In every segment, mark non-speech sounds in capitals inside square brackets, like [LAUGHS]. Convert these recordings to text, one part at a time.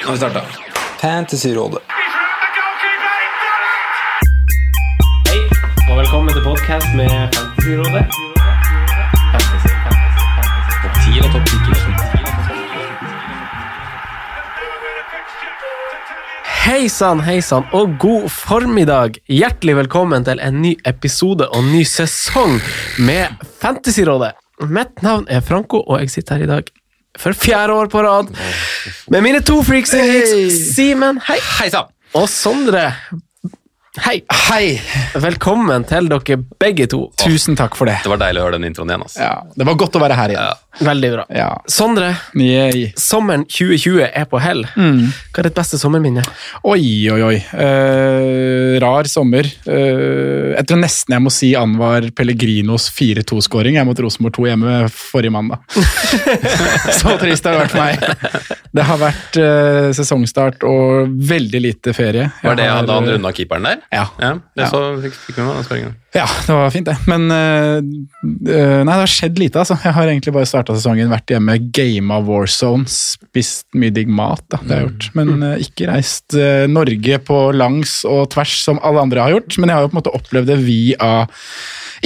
Nå har vi starta. Fantasyrådet. Hei, og velkommen til podcast med Fantasyrådet. Fantasy, fantasy, fantasy. Topp 10 og topp 10 Hei sann, hei sann, og god formiddag. Hjertelig velkommen til en ny episode og ny sesong med Fantasyrådet. Mitt navn er Franco, og jeg sitter her i dag for fjerde år på rad med mine to freaks and geeks, Simen, hei, Hei og Sondre. Hei. Hei! Velkommen til dere begge to. Tusen takk for det. Det var deilig å høre den introen igjen. altså. Ja, det var godt å være her igjen. Veldig bra. Ja. Sondre, Yay. sommeren 2020 er på hell. Hva er ditt beste sommerminne? Oi, oi, oi. Eh, rar sommer. Eh, jeg tror nesten jeg må si Anwar Pellegrinos 4-2-skåring mot Rosenborg 2 hjemme forrige mandag. [LAUGHS] Så trist har det vært for meg. Det har vært eh, sesongstart og veldig lite ferie. Jeg Var det har, da han runda keeperen der? Ja. Ja, det Ja. så fikk, fikk vi meg den skåringen. Ja, det var fint, det. Men eh, nei, det har skjedd lite, altså. Jeg har egentlig bare starta sesongen, vært hjemme, gama Warzone, spist mye digg mat. Da. Det har jeg gjort. Men eh, ikke reist eh, Norge på langs og tvers som alle andre har gjort. Men jeg har jo på en måte opplevd det via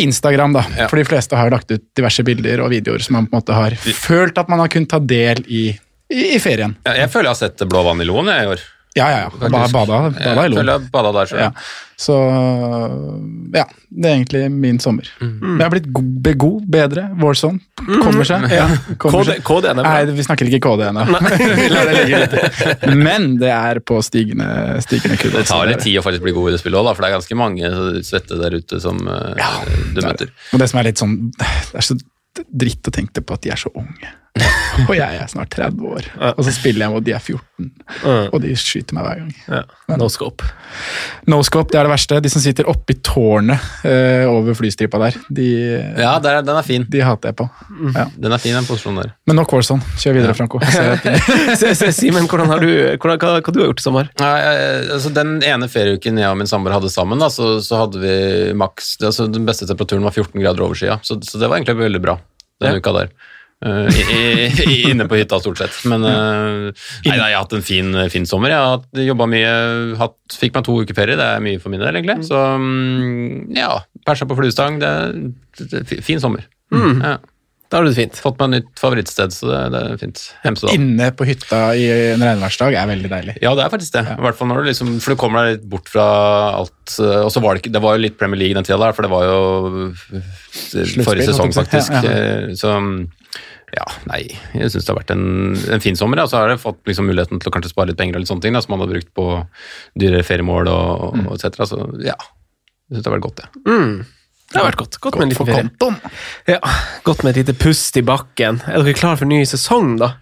Instagram, da. Ja. For de fleste har lagt ut diverse bilder og videoer som man på en måte har følt at man har kunnet ta del i, i, i ferien. Ja, jeg føler jeg har sett blå vann i Loen i år. Ja, ja, ja. Ba, bada, bada i Jeg Lom. bada der selv. Ja. Så ja, det er egentlig min sommer. Mm. Men jeg har blitt go god, bedre. Warzone kommer seg. Ja, [LAUGHS] kommer seg. KD er. Nei, vi snakker ikke KD ennå. [LAUGHS] Men det er på stigende, stigende kurve. Det tar litt tid å faktisk bli god i det spillet òg, for det er ganske mange svette der ute som ja, du Det er møter. det. Og det som er litt sånn Det er så dritt å tenke på at de er så unge. [LAUGHS] Og jeg er snart 30 år, og så spiller jeg mot de er 14. Og de skyter meg hver gang. Ja. No scope. No scope, det er det verste. De som sitter oppi tårnet uh, over flystripa der, de, Ja, der, den er fin. de hater jeg på. Ja. Den er fin, den posisjonen der. Men nok Warzone. Kjør videre, Franco. [LAUGHS] Se- se, Simen, hvordan har du, hvordan, hva, hva du har gjort i sommer? Ja, jeg- altså Den ene ferieuken jeg og min samboer hadde sammen, da, så, så hadde vi maks altså Den beste temperaturen var 14 grader over skya, så, så det var egentlig veldig bra den Ja. uka der. Eh, i, i, inne på hytta, stort sett. Men uh, nei, nei, jeg har hatt en fin, fin sommer. Jeg har jobba mye, hatt, fikk meg to uker ferie. Det er mye for min del, egentlig. Så um, ja, persa på fluestang. Det, det, det, fin sommer. Ja. Da har du det fint. Fått meg nytt favorittsted, så det, det er fint. Hemsedal. Inne på hytta i en regnværsdag er veldig deilig. Ja, det er faktisk det. I hvert fall når du liksom, for du kommer deg litt bort fra alt eh, Og så var det ikke Det var jo litt Premier League den tida der, for det var jo eh, forrige sesong, faktisk. Ja, ja. Så ja, nei, jeg syns det har vært en, en fin sommer. Og Så har jeg fått liksom muligheten til å kanskje spare litt penger og litt sånne ting da, som man har brukt på dyrere feriemål og, Mm. og et cetera. Så ja, jeg syns det har vært godt, det. Mm. Det har vært godt. Godt med en liten ferie. Ja, godt med et lite pust i bakken. Er dere klar for ny sesong, da?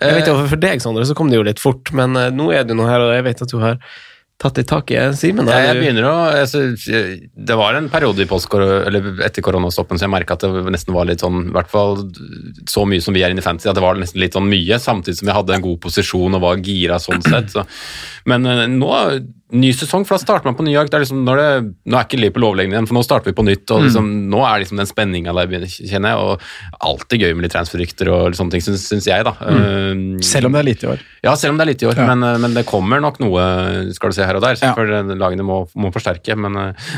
Jeg vet jo, For deg, Sondre, så kom det jo litt fort, men eh, nå er du nå her, og jeg vet at du har tatt i eh, Simen. Ja, jeg begynner å altså, Det var en periode i eller etter koronastoppen så jeg merka at det nesten var litt sånn I hvert fall så mye som vi er inne i fantasy, at det var nesten litt sånn mye, samtidig som jeg hadde en god posisjon og var gira sånn sett. Så. Men eh, nå Ny sesong, for da starter man på ny jakt. Er liksom, nå er ikke Liverpool overlegne igjen, for nå starter vi på nytt. og liksom, Nå er liksom den spenninga der, kjenner jeg. og Alltid gøy med litt transferrykter og sånne ting, syns, jeg. da. Eh, Selv om det er lite i år. ja, selv om det er litt i år, Ja. men, eh, men det kommer nok noe skal du se her og der. Ja. For lagene må, må forsterke. Men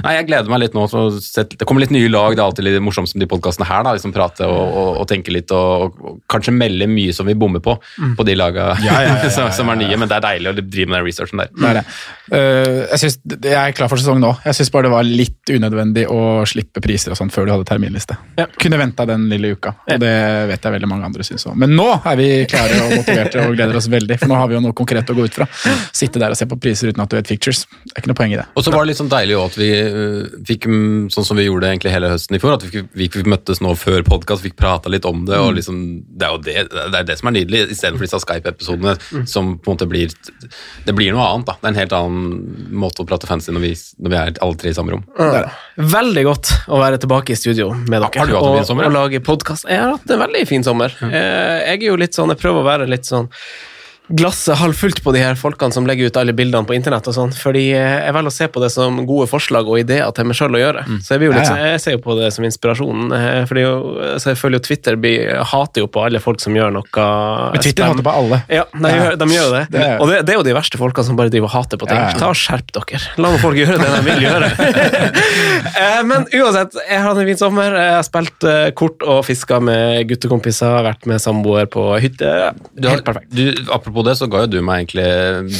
nei, jeg gleder meg litt nå. Så sett, det kommer litt nye lag. Det er alltid litt morsomt som de podkastene her. da, liksom Prate og, og, og tenke litt, og, og, kanskje melde mye som vi bommer på på de laga Ja, [LAUGHS] som, som er nye. Men det er deilig å drive med den researchen der. Det er det. Eh, jeg, synes, jeg er klar for sesong nå. Jeg syns bare det var litt unødvendig å slippe priser og sånn før du hadde terminliste. Ja. Kunne venta den lille uka, og det vet jeg veldig mange andre syns òg. Men nå er vi klare og motiverte og gleder oss veldig, for nå har vi jo noe konkret å gå ut fra. Sitte der og se på priser uten at du vet fictures. Det er ikke noe poeng i det. Og så var det litt sånn deilig også at vi øh, fikk, mm, sånn som vi gjorde egentlig hele høsten i fjor, at vi vi, vi møttes nå før podkast, fikk prata litt om det, og liksom, det er jo det, det, er det som er nydelig, istedenfor disse Skype-episodene som på en måte blir Det blir noe annet, da. Det er en helt annen måte å prate fancy når vi, når vi er alle tre i samme rom. Ja. Veldig godt å være tilbake i studio med dere Har du hatt en fin sommer, og, og lage podkast. Jeg har hatt en veldig fin sommer. Eh, Jeg er jo litt sånn, jeg prøver å være litt sånn glasset halvfullt på de her folkene som legger ut alle bildene på internett og sånn, fordi eh, jeg velger å se på det som gode forslag og ideer til meg sjøl å gjøre. Så jeg, litt, Ja, ja. jeg ser jo på det som inspirasjon, eh, fordi så jeg føler jo Twitter blir, hater jo på alle folk som gjør noe Men Twitter spam. hater på alle. Ja, de, Ja. Gjør, de gjør det. Det er- Og det, det er jo de verste folkene som bare driver og hater på ting. Ta og Skjerp dere. La noen folk gjøre det de vil gjøre. [LAUGHS] Eh, Men uansett, jeg har hatt en fin sommer. Jeg har spilt kort og fiska med guttekompiser, vært med samboer på hytte. Helt perfekt. du, apropos det, så ga jo du meg egentlig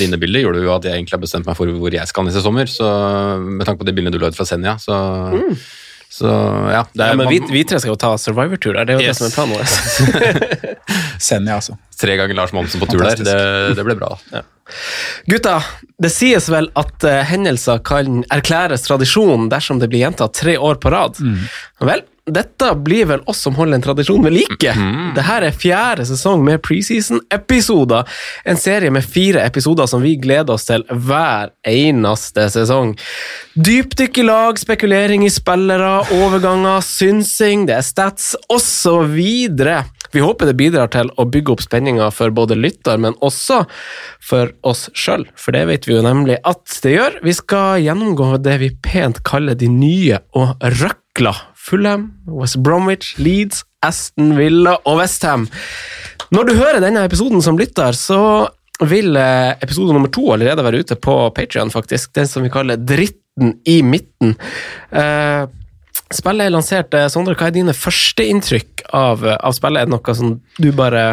Dine bilder gjorde jo at jeg egentlig har bestemt meg for hvor jeg skal neste sommer. Så med tanke på de bildene du la ut fra Senja, så, så ja. Det er Ja, men vi, vi tre skal jo ta Survivor-tur der. Det er jo Yes. det som er planen vår. [LAUGHS] Senja, altså. tre ganger Lars Monsen på tur der. Det, det ble bra. da. Gutta, det sies vel at uh, hendelser kan erklæres tradisjon dersom det blir gjentatt tre år på rad. Vel, dette blir vel oss som holder en tradisjon ved like. Dette er fjerde sesong med preseason-episoder. En serie med fire episoder som vi gleder oss til hver eneste sesong. Dypdykk i lag, spekulering i spillere, overganger, synsing, det er stats osv. Vi håper det bidrar til å bygge opp spenninga for både lytter, men også for oss sjøl, for det vet vi jo nemlig at det gjør. Vi skal gjennomgå det vi pent kaller de nye og røkla. Fulham, West Bromwich, Leeds, Aston Villa og Westham. Når du hører denne episoden som lytter, så vil eh, episode nummer to allerede være ute på Patrion, faktisk. Den som vi kaller Dritten i midten. Eh, Spillet er lansert. Eh, Sondre, hva er dine førsteinntrykk av, av spillet? Er det noe som du bare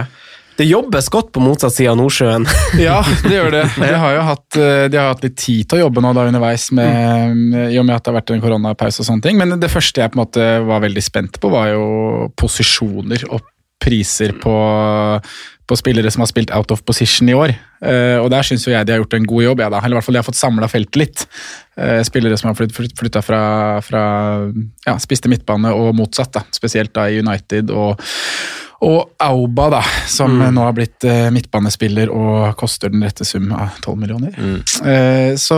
Det jobbes godt på motsatt side av Nordsjøen. [LAUGHS] Ja, det gjør det. De har jo hatt, eh, de har hatt litt tid til å jobbe nå da underveis, med, i og med at det har vært en koronapause og sånne ting. Men det første jeg på en måte var veldig spent på, var jo posisjoner og priser på, på spillere som har spilt out of position i år. Eh, og der syns jo jeg de har gjort en god jobb, ja, eller i hvert fall de har fått samla feltet litt. Eh, spillere som har flytt, flytt, flytta fra, fra ja, spiste midtbane og motsatt, da. spesielt da i United og og Auba, da, som nå har blitt eh, midtbanespiller og koster den rette sum av 12 millioner. Eh, så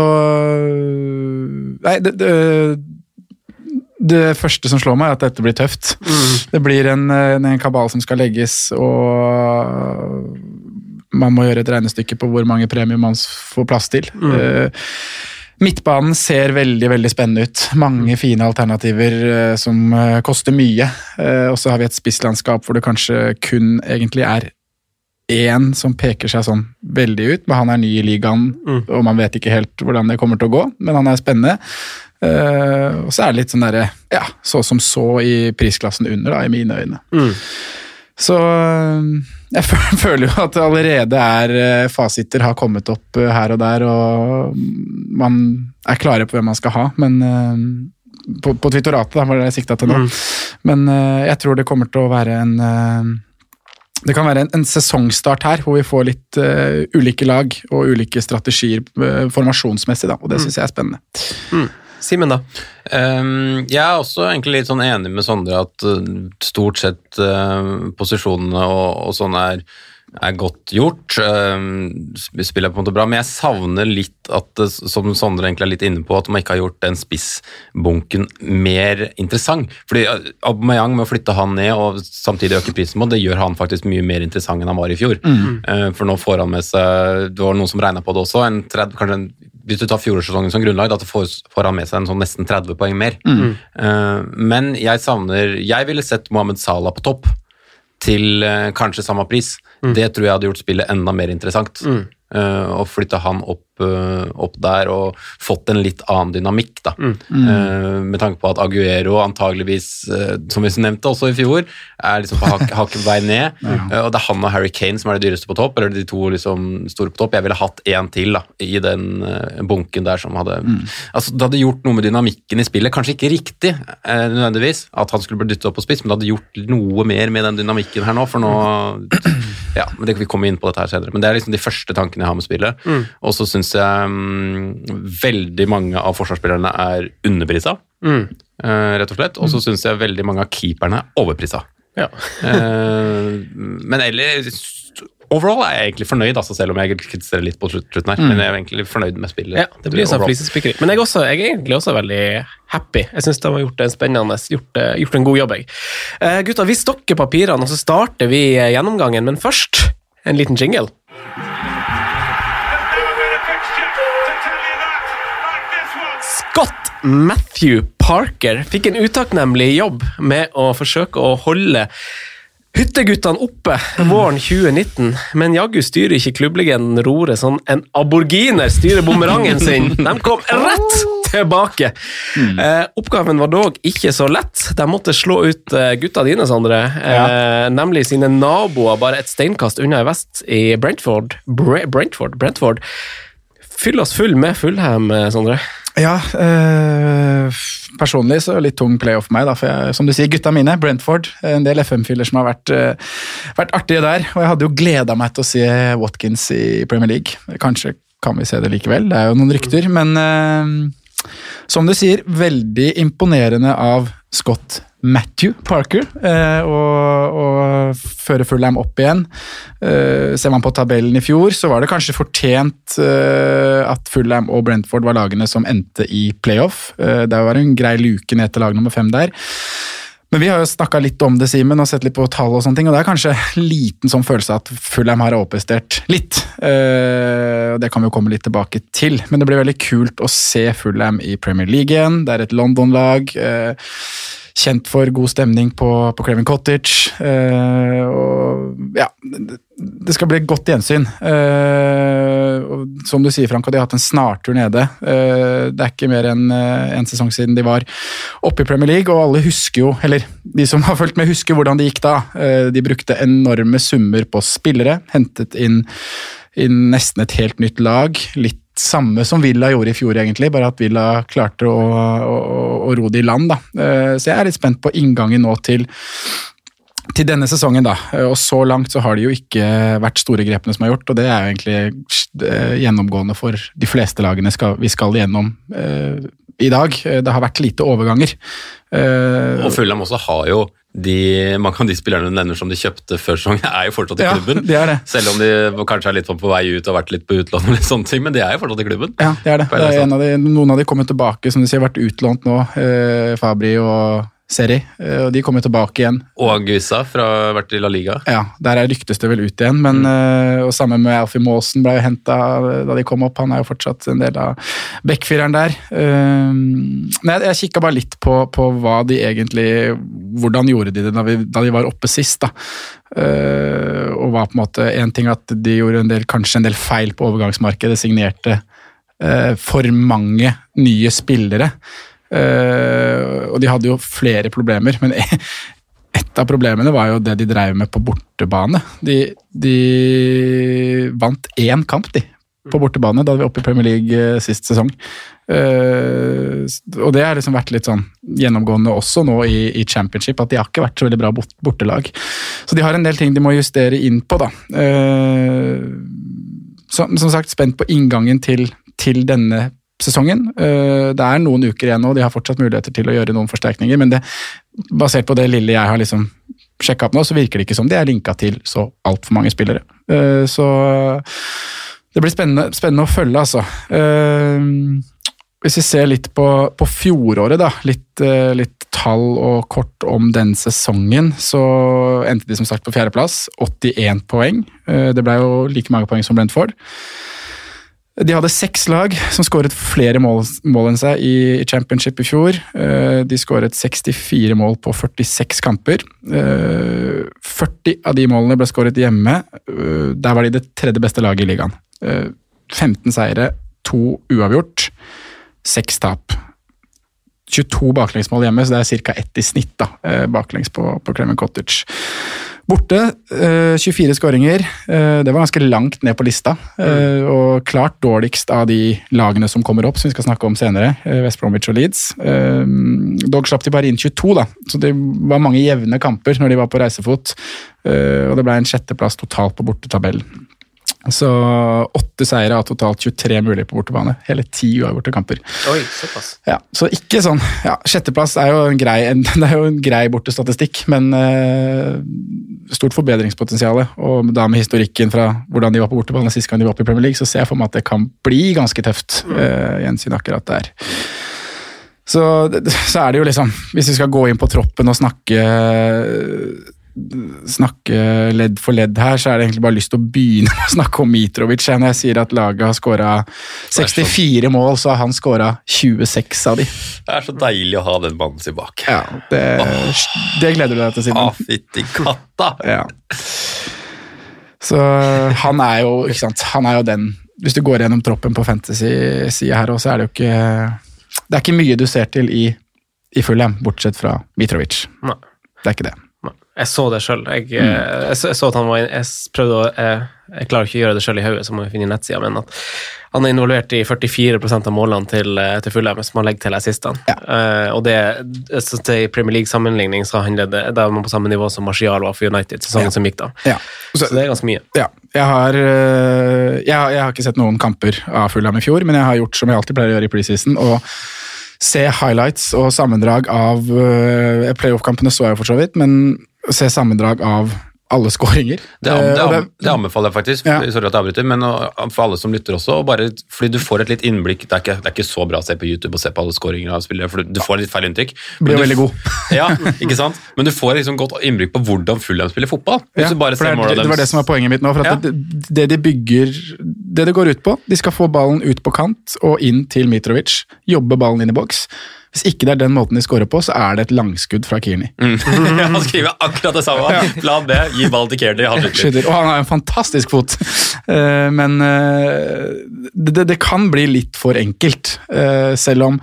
Nei, det, det, det første som slår meg, er at dette blir tøft. Det blir en, en, en kabal som skal legges, og man må gjøre et regnestykke på hvor mange premier man får plass til. Eh, Midtbanen ser veldig veldig spennende ut. Mange fine alternativer eh, som eh, koster mye. Eh, og så har vi et spisslandskap hvor det kanskje kun egentlig er én som peker seg sånn veldig ut, men han er ny i ligaen, og man vet ikke helt hvordan det kommer til å gå, men han er spennende. Eh, og så er det litt sånn derre ja, så som så i prisklassen under, da, i mine øyne. Så øh, jeg [LAUGHS] føler jo at det allerede er øh, fasiter har kommet opp øh, her og der, og man er klare på hvem man skal ha, men øh, på, på Twittoratet da, var det jeg sikta til nå. Men øh, jeg tror det kommer til å være en det kan være en, en sesongstart her hvor vi får litt uh, ulike lag og ulike strategier uh, formasjonsmessig, da, og det syns jeg er spennende. Simen, da? Um, jeg er også egentlig litt sånn enig med Sondre at uh, stort sett uh, posisjonene og, og sånn er, er godt gjort. Um, spiller på en måte bra, men jeg savner litt at, som Sondre egentlig er litt inne på, at man ikke har gjort den spissbunken mer interessant. Fordi uh, Aubameyang med å flytte han ned og samtidig øke prisen på, det gjør han faktisk mye mer interessant enn han var i fjor. Mm. for nå får han med seg, det var noen som regna på det også, en 30, kanskje en hvis du tar fjorårssesongen som grunnlag, da får, får han med seg en sånn nesten 30 poeng mer. Mm. men jeg savner Jeg ville sett Mohammed Salah på topp til eh, kanskje samme pris. Det tror jeg hadde gjort spillet enda mer interessant. eh, og flytta han opp, uh, opp der og fått en litt annen dynamikk, da. Eh, med tanke på at Aguero antageligvis, som vi nevnte også i fjor, er liksom på hak- hakket vei ned. [LAUGHS] Og det er han og Harry Kane som er det dyreste på topp, eller de to liksom store på topp. Jeg ville hatt én til da, i den bunken der som hadde Altså, Det hadde gjort noe med dynamikken i spillet. Kanskje ikke riktig nødvendigvis at han skulle bli dyttet opp på spiss, men det hadde gjort noe mer med den dynamikken her nå, for nå Ja, men det, Vi kommer inn på dette her senere. Men det er liksom de første tankene jeg har med spillet. Og så syns jeg um, veldig mange av forsvarsspillerne er underprisa, Mm. uh, rett og slett. Og så syns jeg veldig mange av keeperne er overprisa. Ja. uh, [LAUGHS] men ellers Overall er jeg egentlig fornøyd, altså, selv om jeg kritiserer litt på slutt- slutten her. Men jeg er egentlig fornøyd med spillet. Ja, det blir sånn flisespikkeri. Men jeg, også, jeg er egentlig også veldig happy. Jeg syns de har gjort en spennende, gjort, eh, gjort en god jobb. Jeg. Uh, gutta, vi stokker papirene, og så starter vi eh, gjennomgangen. Men først en liten jingle. Scott Matthew Parker fikk en utakknemlig jobb med å forsøke å holde hytteguttene oppe våren 2019, men jaggu styrer ikke klubblegenden Rore sånn en aborginer styrer bumerangen sin. De kom rett tilbake. Eh, oppgaven var dog ikke så lett. De måtte slå ut eh, gutta dine, Sondre. Eh, Nemlig sine naboer bare et steinkast unna i vest i Brentford. Bre Brentford? Brentford. Fyll oss full med Fullham, eh, Sondre. Ja, øh, personlig så er det litt tung playoff for meg, da, for jeg, som du sier, gutta mine, Brentford, en del FM-fyller som har vært, øh, vært artige der, og jeg hadde jo gleda meg til å se Watkins i Premier League. Kanskje kan vi se det likevel, det er jo noen rykter, men øh, som du sier, veldig imponerende av Scott Matthew Parker eh, og, og føre Fulham opp igjen. Eh, ser man på tabellen i fjor, så var det kanskje fortjent eh, at Fulham og Brentford var lagene som endte i playoff. Eh, det var en grei luke ned til lag nummer fem der. Men vi har jo snakka litt om det, Simen, og sett litt på tall og sånne ting, og det er kanskje liten sånn følelse at Fulham har overprestert litt. Eh, det kan vi jo komme litt tilbake til, men det blir veldig kult å se Fulham i Premier League igjen. Det er et London-lag. Eh, Kjent for god stemning på, på Cleven Cottage. Eh, og ja, det, skal bli et godt gjensyn. Eh, og som du sier, Franco, de har hatt en snartur nede. Eh, det er ikke mer enn eh, en sesong siden de var oppe i Premier League, og alle husker jo, eller de som har fulgt med, husker hvordan det gikk da. Eh, de brukte enorme summer på spillere, hentet inn, inn nesten et helt nytt lag. Litt samme som Villa gjorde i fjor, egentlig, bare at Villa klarte å, å, å ro det i land. Da. Eh, Så jeg er litt spent på inngangen nå til, til denne sesongen. Da. Eh, Og så langt så har det jo ikke vært store grepene som er gjort, og det er jo egentlig eh, gjennomgående for de fleste lagene vi skal gjennom i dag. Det har vært lite overganger. Og Fulham også har jo de, mange av de spillerne du nevner som de kjøpte før sesongen, er jo fortsatt i Ja, klubben. de er det. Selv om de kanskje er litt på vei ut og har vært litt på utlån, og sånne ting, men de er jo fortsatt i klubben. Ja, det er det. Det er en av de, noen av de kommer tilbake, som du sier, har vært utlånt nå. Eh, Fabri og Seri. Eh, og de kommer tilbake igjen. Og Anguissa fra vært i La Liga. Ja, Der er ryktes det vel ut igjen, men mm. og sammen med Alfie Maasen ble jo henta da de kom opp. Han er jo fortsatt en del av backfireren der. Eh, nei, jeg kikka bare litt på, på hva de egentlig Hvordan gjorde de det da, vi, da de var oppe sist, da. Eh, og var på en måte En ting at de gjorde en del, kanskje en del feil på overgangsmarkedet, signerte eh, for mange nye spillere. Eh, og de hadde jo flere problemer, men [LAUGHS] et av problemene var jo det de drev med på bortebane. De, de vant én kamp, de, på bortebane da hadde var oppe i Premier League eh, sist sesong. Uh, og det har liksom vært litt sånn gjennomgående også nå i, i championship, at de har ikke vært så veldig bra bort, bortelag. Så de har en del ting de må justere inn på, da. Uh, som, som sagt, spent på inngangen til, til denne sesongen. Eh, Det er noen uker igjen nå, de har fortsatt muligheter til å gjøre noen forsterkninger, men det, basert på det lille jeg har liksom sjekka opp nå, så virker det ikke som de er linka til så altfor mange spillere. Eh, Så det blir spennende, spennende å følge, altså. Eh, Hvis vi ser litt på, på fjoråret, da, litt, litt tall og kort om den sesongen, så endte de som sagt på fjerdeplass. 81 poeng. Det ble jo like mange poeng som Brentford. De hadde seks lag som skåret flere mål, mål enn seg i championship i fjor. Eh, De skåret 64 mål på 46 kamper. Eh, 40 av de målene ble skåret hjemme. Eh, Der var de det tredje beste laget i ligaen. Eh, 15 seire, to uavgjort, seks tap. 22 baklengsmål hjemme, så det er ca. ett i snitt da, eh, baklengs på, på Clement Cottage. Borte, eh, 24 skåringer. Eh, det var ganske langt ned på lista. Mm. Og klart dårligst av de lagene som kommer opp, som vi skal snakke om senere. eh, West Bromwich og Leeds. Eh, Dog slapp de bare inn 22, da. så det var mange jevne kamper når de var på reisefot. eh, Og det ble en sjetteplass totalt på bortetabellen. Så åtte seire av totalt 23 mulige på bortebane. Hele ti uavgjorte kamper. Oi, såpass. Ja, så ikke sånn ja, Sjetteplass er jo en grei, [LAUGHS] det er jo en grei bortestatistikk, men eh, stort forbedringspotensial. Og da med historikken fra hvordan de var på bortebane sist gang de var oppe i Premier League, så ser jeg for meg at det kan bli ganske tøft. Uh, gjensyn akkurat der. Så, så er det jo liksom Hvis vi skal gå inn på troppen og snakke snakke ledd for ledd her, så er det egentlig bare lyst til å begynne å snakke om Mitrovic. Når jeg sier at laget har skåra 64 mål, så har han skåra 26 av de. Det er så deilig å ha den mannen tilbake. Ja, det, det gleder du deg til, Simen. Simen. fytti katta! Ja. Så han er jo, ikke sant, han er jo den Hvis du går gjennom troppen på fantasy-sida her òg, så er det jo ikke Det er ikke mye du ser til i, i Fulham, bortsett fra Mitrovic. Nei. Det er ikke det. Jeg så det sjøl. Jeg, Mm. eh, jeg, så- jeg så at han var Jeg prøvde å Jeg, jeg klarer ikke å gjøre det sjøl i hodet, så må vi finne nettsida, men at han er involvert i 44% av målene til, eh, til Fulham, hvis man legger til assistene. Eh, og det det I Premier League-sammenligning så handler det Da er man på samme nivå som Martial var for United sesongen Ja. som gikk, da. Ja. Så det er ganske mye. Ja, jeg har, jeg, har- ikke sett noen kamper av Fulham i fjor, men jeg har gjort som jeg alltid pleier å gjøre i preseason, og se highlights og sammendrag av uh, Playoff-kampene så jeg for så vidt, men se sammendrag av alle skåringer. Det, det, Eh, an- det anbefaler jeg faktisk, Ja. sorry at jeg avbryter, men for alle som lytter også, og bare, fordi du får et litt innblikk, det er, ikke, det er ikke så bra å se på YouTube og se på alle skåringer av spillere, for du, får litt feil inntrykk. Blir du- veldig god. [LAUGHS] Ja, ikke sant? Men du får liksom godt innblikk på hvordan Fulham spiller fotball. Ja, for det, målet er- det var det som var poenget mitt nå. for Ja. det, det de bygger Det det går ut på, de skal få ballen ut på kant og inn til Mitrovic. Jobbe ballen inn i boks. Hvis ikke det er den måten de scorer på, så er det et langskudd fra Kearney. Mm. [LAUGHS] Han skriver akkurat det samme. Plan B, gi ball til Kearney. Han skyter. Og han har en fantastisk fot. Eh, Men eh, det, det- kan bli litt for enkelt, eh, selv om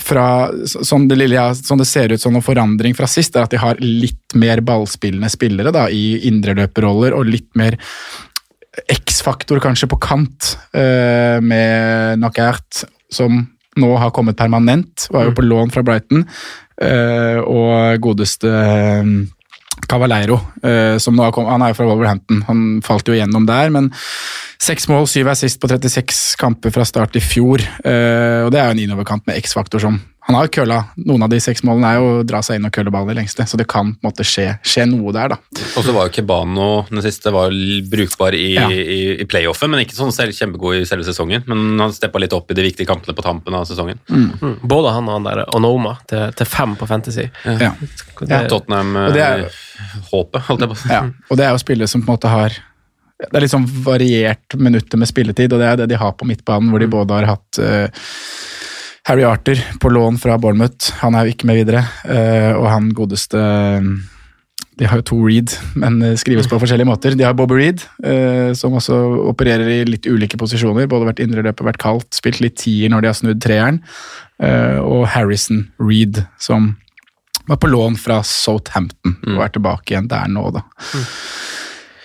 fra, som det, lille, som det ser ut som noen forandring fra sist, er at de har litt mer ballspillende spillere da, i indreløperroller, og litt mer X-faktor kanskje på kant, med Knockert, som nå har kommet permanent, var jo på lån fra Brighton, eh, og godeste eh, Cavaleiro, eh, som nå har kommet, han er jo fra Wolverhampton, han falt jo gjennom der, men seks mål, syv assist på 36 kamper fra start i fjor, og det er jo en innoverkant med X-faktor som han har jo kølla, noen av de seks målene er jo å dra seg inn og kølle ballen i lengste, så det kan på en måte skje, skje noe der da. Og så var jo Kebano den siste var brukbar i, Ja. i, i playoffen, men ikke sånn selv, kjempegod i selve sesongen. Men han steppa litt opp i de viktige kampene på tampen av sesongen. Mm. Både han og han der Onoma til, til fem på Fantasy. Ja. Ja. Tottenham Og det er- eh, holdt jeg på å si. Ja, og det er jo spillere som på en måte har Det er litt sånn variert minutter med spilletid, og det er det de har på midtbanen, hvor de både har hatt eh, Harry Arter på lån fra Bournemouth, han er jo ikke med videre, eh, og han godeste De har jo to Reed, men eh, skrives på forskjellige måter. De har Bobby Reed, eh, som også opererer i litt ulike posisjoner. Både vært indreløper, vært kaldt, spilt litt tier når de har snudd treeren. eh, og Harrison Reed, som var på lån fra Southampton og er tilbake igjen der nå, da.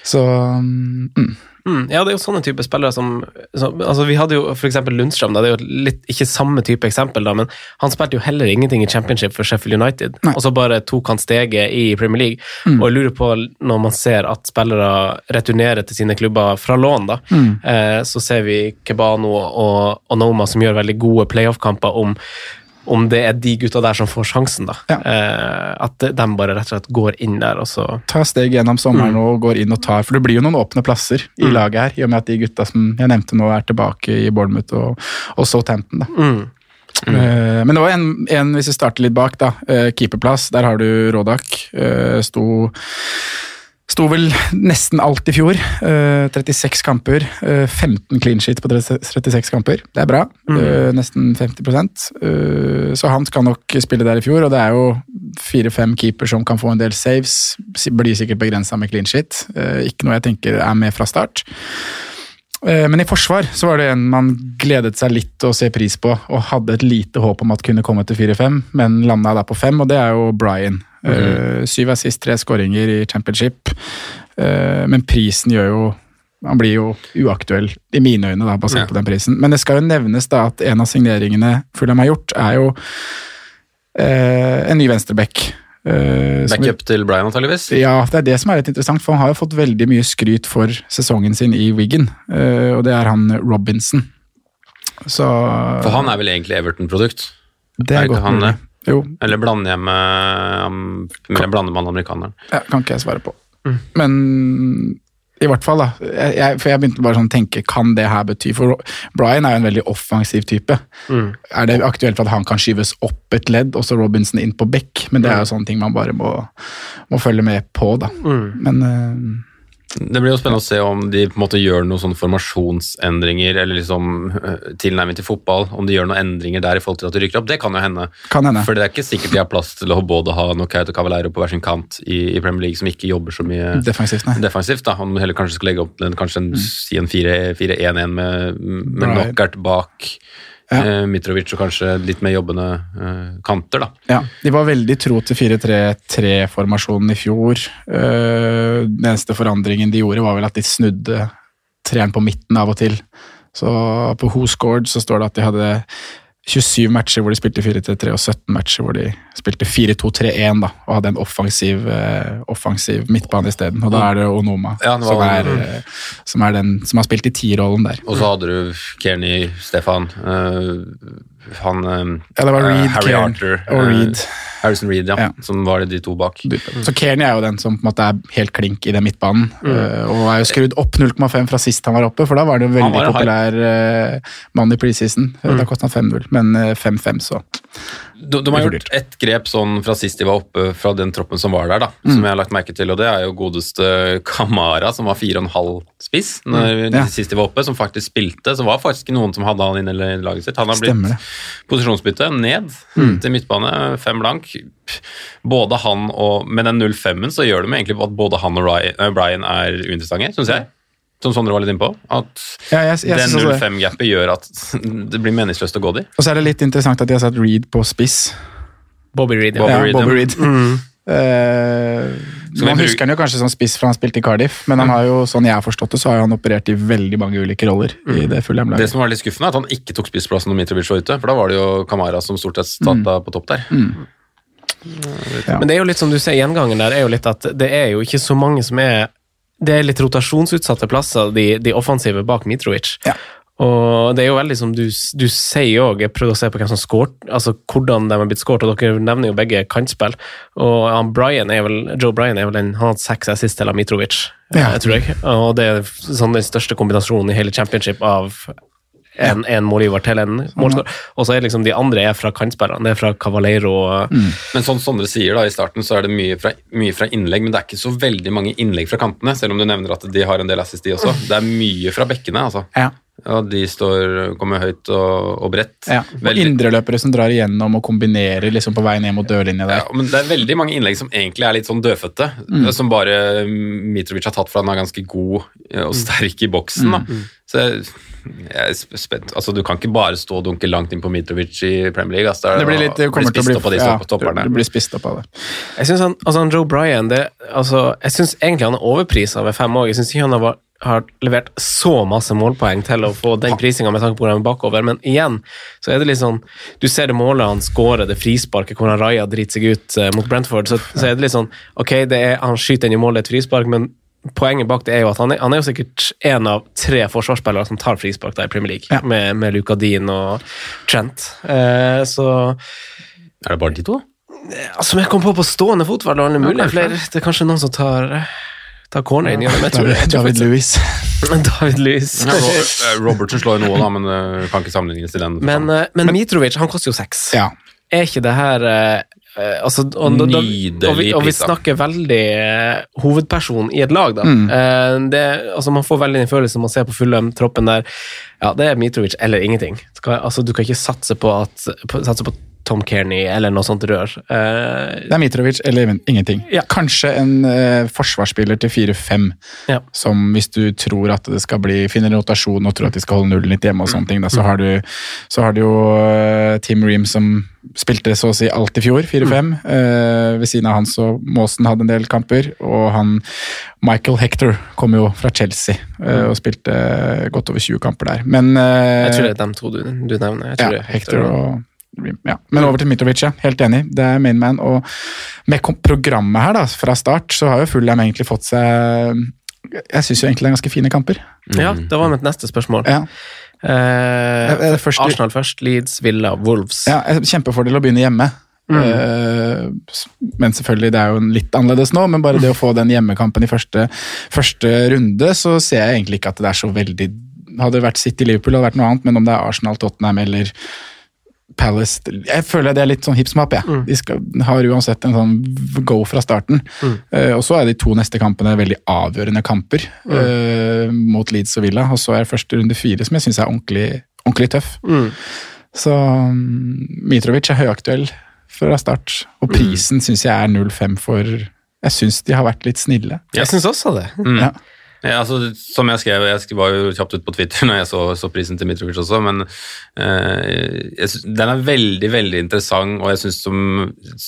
Så mm, Mm, ja, det er jo sånne type spillere som, som altså Vi hadde jo f.eks. Lundstrøm. Da, det er jo litt, ikke samme type eksempel, da, men han spilte jo heller ingenting i championship for Sheffield United. Og så bare tok han steget i Premier League. Mm. Og jeg lurer på, når man ser at spillere returnerer til sine klubber fra lån, da, Mm. eh, så ser vi Kebano og, og Noma som gjør veldig gode playoff-kamper om om det er de gutta der som får sjansen, da. Eh, at de bare rett og slett går inn der, og så ta steg gjennom sommeren og går inn og tar For det blir jo noen åpne plasser i Mm. laget her, i og med at de gutta som jeg nevnte nå, er tilbake i Bournemouth og, og Southampton. da. mm. Eh, men det var en, en, hvis vi starter litt bak, da. eh, keeperplass, der har du Rodak. eh, sto Sto vel nesten alt i fjor. Eh, 36 kamper. eh, 15 clean sheet på 36 kamper. Det er bra. Mm. nesten 50 Eh, Så han skal nok spille der i fjor, og det er jo fire-fem keeper som kan få en del saves. Blir sikkert begrensa med clean sheet. Eh, Ikke noe jeg tenker er med fra start. Eh, Men i forsvar så var det en man gledet seg litt å se pris på, og hadde et lite håp om at kunne komme til 4-5, men landa da på 5, og det er jo Brian. Eh, Syv assist, tre skåringer i championship. Uh, Men prisen gjør jo Han blir jo uaktuell i mine øyne, da, basert Ja. på den prisen. Men det skal jo nevnes da at en av signeringene Fulham har gjort, er jo uh, en ny venstreback. Eh, som- Backup til Brian, antageligvis. ja, det er det som er litt interessant, for han har jo fått veldig mye skryt for sesongen sin i Wiggen, uh, og det er han Robinson. Så For han er vel egentlig Everton-produkt? det er er godt han Jo, Eller blander jeg med med Eller blander man amerikaneren? ja, kan ikke jeg svare på. Men i hvert fall, da. Jeg, jeg, for jeg begynte bare sånn å tenke, kan det her bety For Brian er jo en veldig offensiv type. Er det aktuelt for at han kan skyves opp et ledd, og så Robinson inn på bekk? Men det er jo sånne ting man bare må, må følge med på, da. Men eh, Det blir jo spennende å se om de på en måte gjør noen sånne formasjonsendringer, eller liksom øh, tilnærming til fotball. Om de gjør noen endringer der i forhold til at de rykker opp. Det kan jo hende. kan hende. For det er ikke sikkert de har plass til å både ha Nokaut og Cavallero på hver sin kant i, i Premier League, som ikke jobber så mye Defensivt, defensivt. da, Om de heller kanskje skal legge opp en, kanskje en, si en 4-1-1 med, med. Knockout bak Ja. eh, Mitrovic og kanskje litt mer jobbende eh, kanter. da. Ja, de var veldig tro til 4-3-3-formasjonen i fjor. Eh, Den eneste forandringen de gjorde, var vel at de snudde treeren på midten av og til. Så på Who Scored så står det at de hadde 27 matcher hvor de spilte 4-3-3, og 17 matcher hvor de spilte 4-2-3-1, da, og hadde en offensiv, uh, offensiv midtbane isteden. Og da er det Onoma Ja, det som, er, eh, som er den som har spilt i tierrollen der. Og så hadde du Kearney, Stefan, eh, han Ja, det var eh, Reed, Harry Cairn Arthur. og eh, Reed. Harrison Reed, ja, Ja. Som var de to bak. Så Kearney er jo den som på en måte er helt klink i den midtbanen. Mm. eh, og er jo skrudd opp 0,5 fra sist han var oppe, for da var det en veldig populær mann i preseason. Mm. Da kostet han 5-0, men eh, 5-5, så De, de har gjort ett grep sånn fra sist de var oppe fra den troppen som var der, da, Mm. som jeg har lagt merke til, og det er jo godeste Kamara, som var 4,5 spiss når Mm. Ja. sist de var oppe, som faktisk spilte. Så var faktisk noen som hadde han inn i laget sitt. Han har blitt posisjonsbytte ned Mm. til midtbane, fem blank. Både han og Med den 0-5-en så gjør det med egentlig at både han og eh, Brian er uinteressante, syns jeg. Som Sondre var litt inne på. At Ja, jeg, jeg den 0-5-gapet gjør at [LAUGHS] det blir meningsløst å gå de. Og så er det litt interessant at de har satt Reed på spiss. Bobby Reed, ja. Bobby ja, Reed, Bobby ja. Reed. Mm. [LAUGHS] Uh, man bruke- husker han jo kanskje som spiss, for han spilte i Cardiff, men han har jo, sånn jeg har forstått det, så har han operert i veldig mange ulike roller i det fulle Det som var litt skuffende, er at han ikke tok spissplassen når Mitrovic var ute, for da var det jo Kamara som stort sett Mm. starta på topp der. Men det er jo litt som du ser, gjengangen der er jo litt at det er jo ikke så mange som er Det er litt rotasjonsutsatte plasser, de, de offensive bak Mitrovic. Ja. Og det er jo veldig som du, du sier òg, jeg prøvde å se på hvem som skåret, altså hvordan de har blitt skåret, og dere nevner jo begge kantspill. Og han Brian er vel, Joe Bryan er vel den, han har hatt seks assist til Mitrovic, Ja. jeg tror jeg. Og det er sånn den største kombinasjonen i hele championship av en, en målgiver til en målskårer. Og så er liksom de andre er fra kantspillerne. Det er fra Cavaleiro mm. Men sånn Sondre sier da, i starten, så er det mye fra, mye fra innlegg, men det er ikke så veldig mange innlegg fra kantene, selv om du nevner at de har en del assist, de også. Det er mye fra bekkene, altså. Ja. Ja, de står, kommer høyt og, og bredt. Ja. Og Veldig- indreløpere som drar igjennom og kombinerer liksom på vei ned mot dørlinja der. Ja, men Det er veldig mange innlegg som egentlig er litt sånn dødfødte. Mm. Som bare Mitrovic har tatt for han er ganske god eh, Mm. og sterk i boksen. da. Så jeg, jeg er spent. Altså, Du kan ikke bare stå og dunke langt inn på Mitrovic i Premier League. Altså, Det blir litt, det kommer til å spist bli opp av de ja, topperne. Du det blir spist opp av det. Jeg syns han, altså han Joe Bryan det, altså, Jeg synes egentlig han er overprisa ved fem år. Jeg syns ikke han har, har levert så masse målpoeng til å få den prisinga med tanke på hvor han er bakover, men igjen så er det litt sånn Du ser det målet han skårer, det frisparket hvor han Raja driter seg ut eh, mot Brentford, så, så er det litt sånn Ok, det er, han skyter inn i målet et frispark, men Poenget bak det er jo at han er, han er jo sikkert en av tre forsvarsspillere som tar frispark der i Premier League, Ja. med, med Luka Dean og Trent. Eh, så Er det bare de to? Altså, Som jeg kom på på stående fot, var det alle mulige Ja. Det er kanskje noen som tar, tar corner inn i det, men jeg tror, jeg David, David Louis. Lewis. [LAUGHS] David Lewis. Ja, eh, Robertson slår jo noe, da, men uh, kan ikke sammenlignes til den. Men, uh, men Mitrovic han koster jo seks. Ja. Er ikke det her altså, og, Nydelig og, vi, og vi snakker veldig hovedperson i et lag, da. Mm. Eh, det, altså, man får veldig den følelsen man ser på Fulham-troppen der. Ja, det er Mitrovic eller ingenting. Skal, altså, du kan ikke satse på, at, på, satse på Tom Kearney eller noe sånt rør. Uh, Det er Mitrovic eller ingenting. Ja. Kanskje en uh, forsvarsspiller til 4-5, Ja. som hvis du tror at det skal bli finner rotasjon og tror at de skal holde nullen litt hjemme, og sånne ting, da, så, har du, så har du jo uh, Tim Ream som spilte så å si alt i fjor, 4-5. Eh, ved siden av han så Maasen hadde en del kamper, og han Michael Hector kom jo fra Chelsea eh, og spilte godt over 20 kamper der. Men jeg tror det er dem to du, du nevner. Jeg tror ja, det er Hector og Ream. Ja. Men over til Mitrovic, ja. Helt enig. Det er main man. Og med programmet her da, fra start, så har jo Fulham egentlig fått seg Jeg syns jo egentlig det er ganske fine kamper. Ja, det var mitt neste spørsmål. Ja. Eh, det først- Arsenal først, Leeds, Villa, Wolves. Ja, Kjempefordel å begynne hjemme. Eh, men selvfølgelig, det er jo litt annerledes nå, men bare det å få den hjemmekampen i første, første runde, så ser jeg egentlig ikke at det er så veldig Hadde det vært City-Liverpool, hadde det vært noe annet, men om det er Arsenal, Tottenham eller Palace Jeg føler det er litt sånn hipp som happ, jeg. De skal, har uansett en sånn go fra starten. Eh, og så er de to neste kampene veldig avgjørende kamper eh, mot Leeds og Villa. Og så er første runde fire, som jeg syns er ordentlig, ordentlig tøff. Mm. Så um, Mitrovic er høyaktuell fra start, og prisen synes jeg er 0,5 for Jeg syns de har vært litt snille. Jeg syns også det. Mm. Ja. Ja, altså, som jeg skrev, jeg var jo kjapt ut på Twitter [LAUGHS] når jeg så, så prisen til Mitrovic også, men eh, synes, den er veldig, veldig interessant, og jeg syns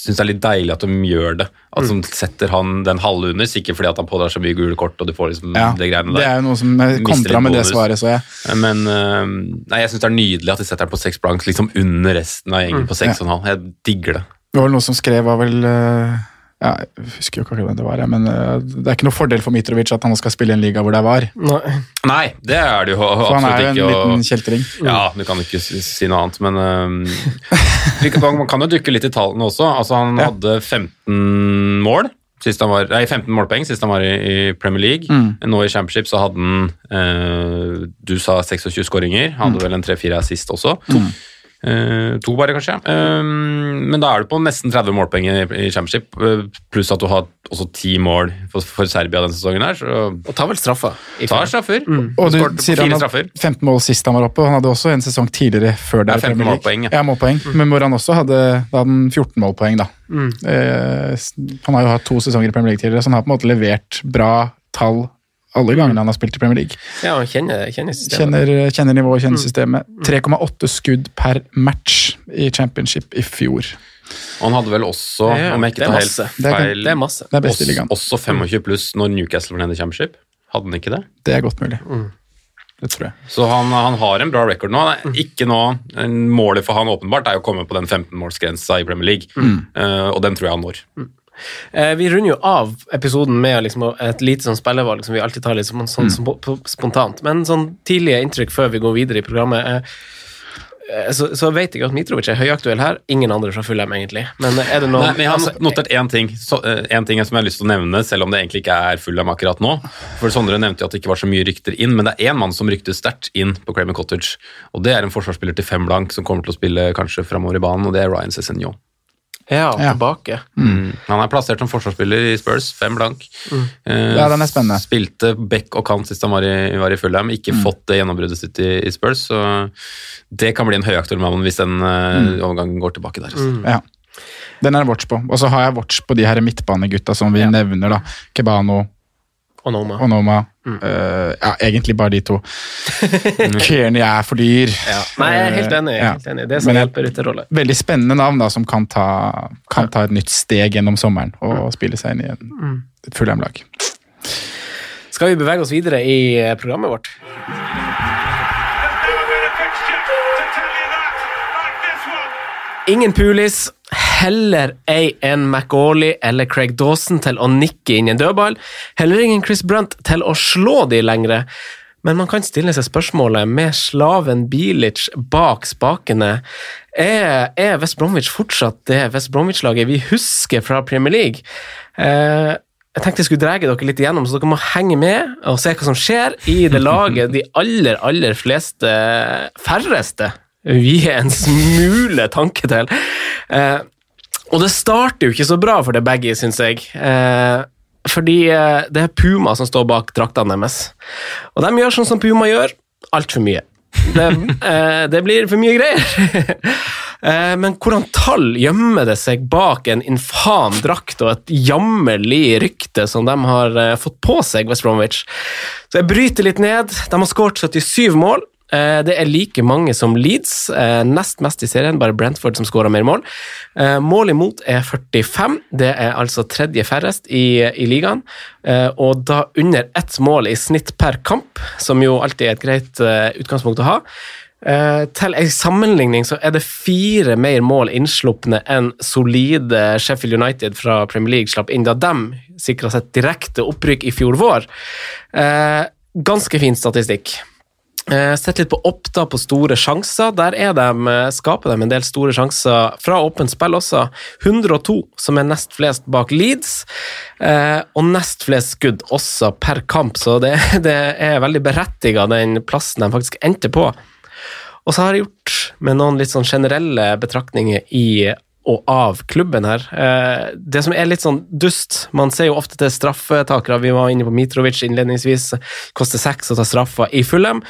det er litt deilig at de gjør det. At de setter han den halve under, sikkert fordi at han pådrar så mye gule kort, og du får liksom Ja, det greiene der. det er jo noe som kontra med det svaret, så jeg. Men eh, nei, jeg syns det er nydelig at de setter den på seks blank, liksom under resten av gjengen på seks og en halv. Jeg digger det. Det var vel noen som skrev, var vel eh, ja, Jeg husker jo ikke akkurat hvem det var, men eh, det er ikke noe fordel for Mitrovic at han skal spille i en liga hvor det er VAR. Nei. Nei, det er det jo absolutt ikke. For han er jo en ikke. og- liten kjeltring. Ja, du kan ikke si noe annet, men um... Man kan jo dykke litt i tallene også. Altså, han Ja. hadde 15 mål. Sist han var, nei, 15 målpoeng sist han var i, i Premier League. Mm. Nå i Championship så hadde han eh, Du sa 26 skåringer. Hadde Mm. vel en 3-4 assist også. Eh, to bare, kanskje. Eh, men da er du på nesten 30 målpoeng i, Championship, eh, pluss at du har også ti mål for, for Serbia denne sesongen her. Så Og tar vel straffa. tar straffer. straffer. Og du sier han hadde 15 mål sist han var oppe, og han hadde også en sesong tidligere før det. Ja, 15 målpoeng, ja. ja. målpoeng. Men hvor han også hadde, da hadde han 14 målpoeng, da. Eh, s- han har jo hatt to sesonger i Premier League tidligere, så han har på en måte levert bra tall alle gangene han har spilt i Premier League. Ja, han kjenner, kjenner systemet. Kjenner, kjenner nivået, kjenner systemet. 3,8 skudd per match i championship i fjor. Og han hadde vel også, Ja, om jeg ikke tar helt feil Det er masse. Det er best i ligaen. Også 25 pluss når Newcastle var nede i Championship. Hadde han ikke det? Det er godt mulig. Det tror jeg. Så han, han har en bra record nå. Er Ikke nå, Målet for han åpenbart er å komme på den 15-målsgrensa i Premier League, Eh, og den tror jeg han når. Eh, vi runder jo av episoden med liksom, et lite sånn spillevalg som vi alltid tar litt sånn, sånn, mm. spontant. Men sånn tidlige inntrykk før vi går videre i programmet eh, eh, så, så vet jeg at Mitrovic er høyaktuell her. Ingen andre fra Fulheim, egentlig. Men er det noe Nei, men jeg har altså, notert én ting så, eh, en ting som jeg har lyst til å nevne, selv om det egentlig ikke er Fulheim akkurat nå. For Sondre nevnte jo at det ikke var så mye rykter inn, men det er én mann som ryktes sterkt inn på Cramer Cottage. Og det er en forsvarsspiller til fem blank som kommer til å spille kanskje framover i banen, og det er Ryan Cézinho. Ja, Ja. tilbake. Mm. Han er plassert som forsvarsspiller i Spurs, fem blank. Eh, Ja, den er spennende. Spilte back og kant sist han var i, var i Fulham. Ikke fått det gjennombruddet sitt i, i Spurs, så det kan bli en høyaktuell mann hvis den eh, overgangen går tilbake der. Altså. Ja. Den er watch på. Og så har jeg watch på de her midtbanegutta som vi nevner, da. Kebano, Og Noma. Onoma. Eh, ja, egentlig bare de to. [LAUGHS] Kearney er for dyr. Ja. Nei, jeg er helt enig. Jeg er Ja. helt enig. Det som Men hjelper rytterrolle. Veldig spennende navn da, som kan ta, kan ta et nytt steg gjennom sommeren og spille seg inn i en, et Fulham-lag. Skal vi bevege oss videre i eh, programmet vårt? Ingen Pulis, heller ei en McAuley eller Craig Dawson til å nikke inn en dødball. Heller ingen Chris Brunt til å slå de lengre. Men man kan stille seg spørsmålet, med slaven Bilic bak spakene, er, er West Bromwich fortsatt det West Bromwich-laget vi husker fra Premier League? Eh, jeg tenkte jeg skulle dra dere litt igjennom, så dere må henge med og se hva som skjer i det laget de aller, aller fleste, færreste, vier en smule tanke til. Eh, Og det starter jo ikke så bra for det begge, syns jeg. Eh, fordi eh, det er Puma som står bak draktene deres. Og de gjør sånn som Puma gjør, altfor mye. Det, eh, det, blir for mye greier. [LAUGHS] eh, men hvordan tall gjemmer det seg bak en infam drakt og et jammerlig rykte som de har fått på seg, West Bromwich? Så jeg bryter litt ned. De har skåret 77 mål. Eh, det er like mange som Leeds, eh, nest mest i serien, bare Brentford som skårer mer mål. Eh, mål imot er 45, det er altså tredje færrest i, i ligaen. Og da under ett mål i snitt per kamp, som jo alltid er et greit utgangspunkt å ha. Til en sammenligning så er det fire mer mål innslupne enn solide Sheffield United fra Premier League slapp inn da de sikra seg direkte opprykk i fjor vår. Ganske fin statistikk. Uh, Sett litt på Oppda på store sjanser. Der de, eh, skaper de en del store sjanser fra åpent spill også. 102, som er nest flest bak Leeds, uh, og nest flest skudd også per kamp, så det, [LAUGHS] det er veldig berettiga den plassen de faktisk endte på. Og så har jeg gjort med noen litt sånn generelle betraktninger i og av klubben her. Eh, det som er litt sånn dust Man ser jo ofte til straffetakere. Vi var inne på Mitrovic innledningsvis. Koster seks å ta straffa i Fulham.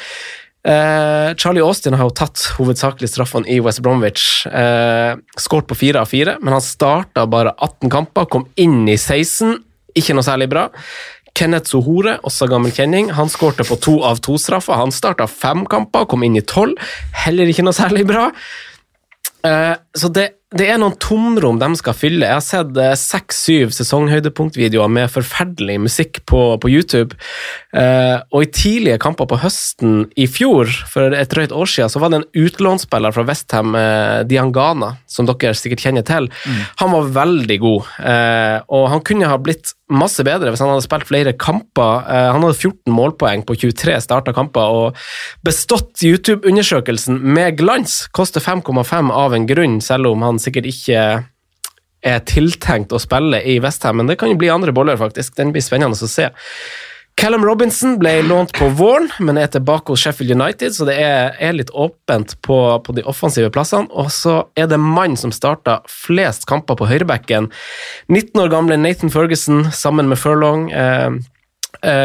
Eh, Charlie Austin har jo tatt hovedsakelig straffene i West Bromwich. Eh, Skåret på fire av fire, men han starta bare 18 kamper, kom inn i 16. Ikke noe særlig bra. Kenneth Sohore, også gammel kjenning, han skårte på to av to straffer. Han starta fem kamper, kom inn i tolv. Heller ikke noe særlig bra. Eh, så det, det, er noen tomrom de skal fylle. Jeg har sett eh, seks-syv sesonghøydepunktvideoer med forferdelig musikk på, på YouTube. Eh, og i tidlige kamper på høsten i fjor, for et drøyt år siden, så var det en utlånsspiller fra Westham, eh, Diangana, som dere sikkert kjenner til. Mm. Han var veldig god, eh, og han kunne ha blitt masse bedre hvis han hadde spilt flere kamper. han hadde 14 målpoeng på 23 starta kamper og bestått YouTube-undersøkelsen med glans. Koster 5,5 av en grunn, selv om han sikkert ikke er tiltenkt å spille i Westham, men det kan jo bli andre boller, faktisk. Den blir spennende å se. Callum Robinson ble lånt på våren, men er tilbake hos Sheffield United, så det er, er litt åpent på, på, de offensive plassene. Og så er det mann som starta flest kamper på høyrebekken. 19 år gamle Nathan Ferguson sammen med Furlong. Eh,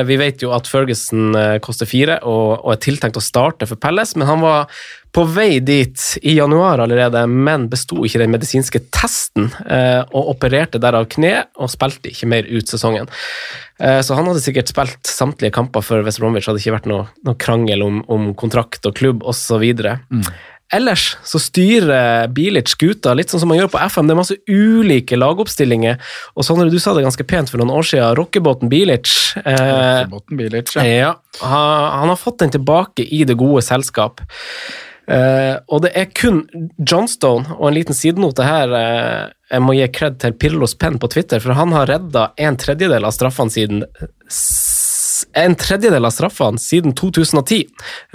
vi vet jo at Ferguson eh, koster fire og, og, er tiltenkt å starte for Pelles, men han var på vei dit i januar allerede, men besto ikke den medisinske testen eh, og opererte derav kne og spilte ikke mer ut sesongen. Eh, så han hadde sikkert spilt samtlige kamper for West Bromwich, hadde ikke vært noe, noe krangel om, om, kontrakt og klubb osv. Mm. Ellers så styrer Bilic skuta litt sånn som man gjør på FM. Det er masse ulike lagoppstillinger. Og Sondre, du sa det ganske pent for noen år siden, rockebåten Bilic. Eh, rockebåten Bilic, ja. ja han, han har fått den tilbake i det gode selskap. Eh, og det er kun Johnstone, og en liten sidenote her eh, Jeg må gi kred til Pirlos Penn på Twitter, for han har redda en tredjedel av straffene siden en tredjedel av straffene siden 2010.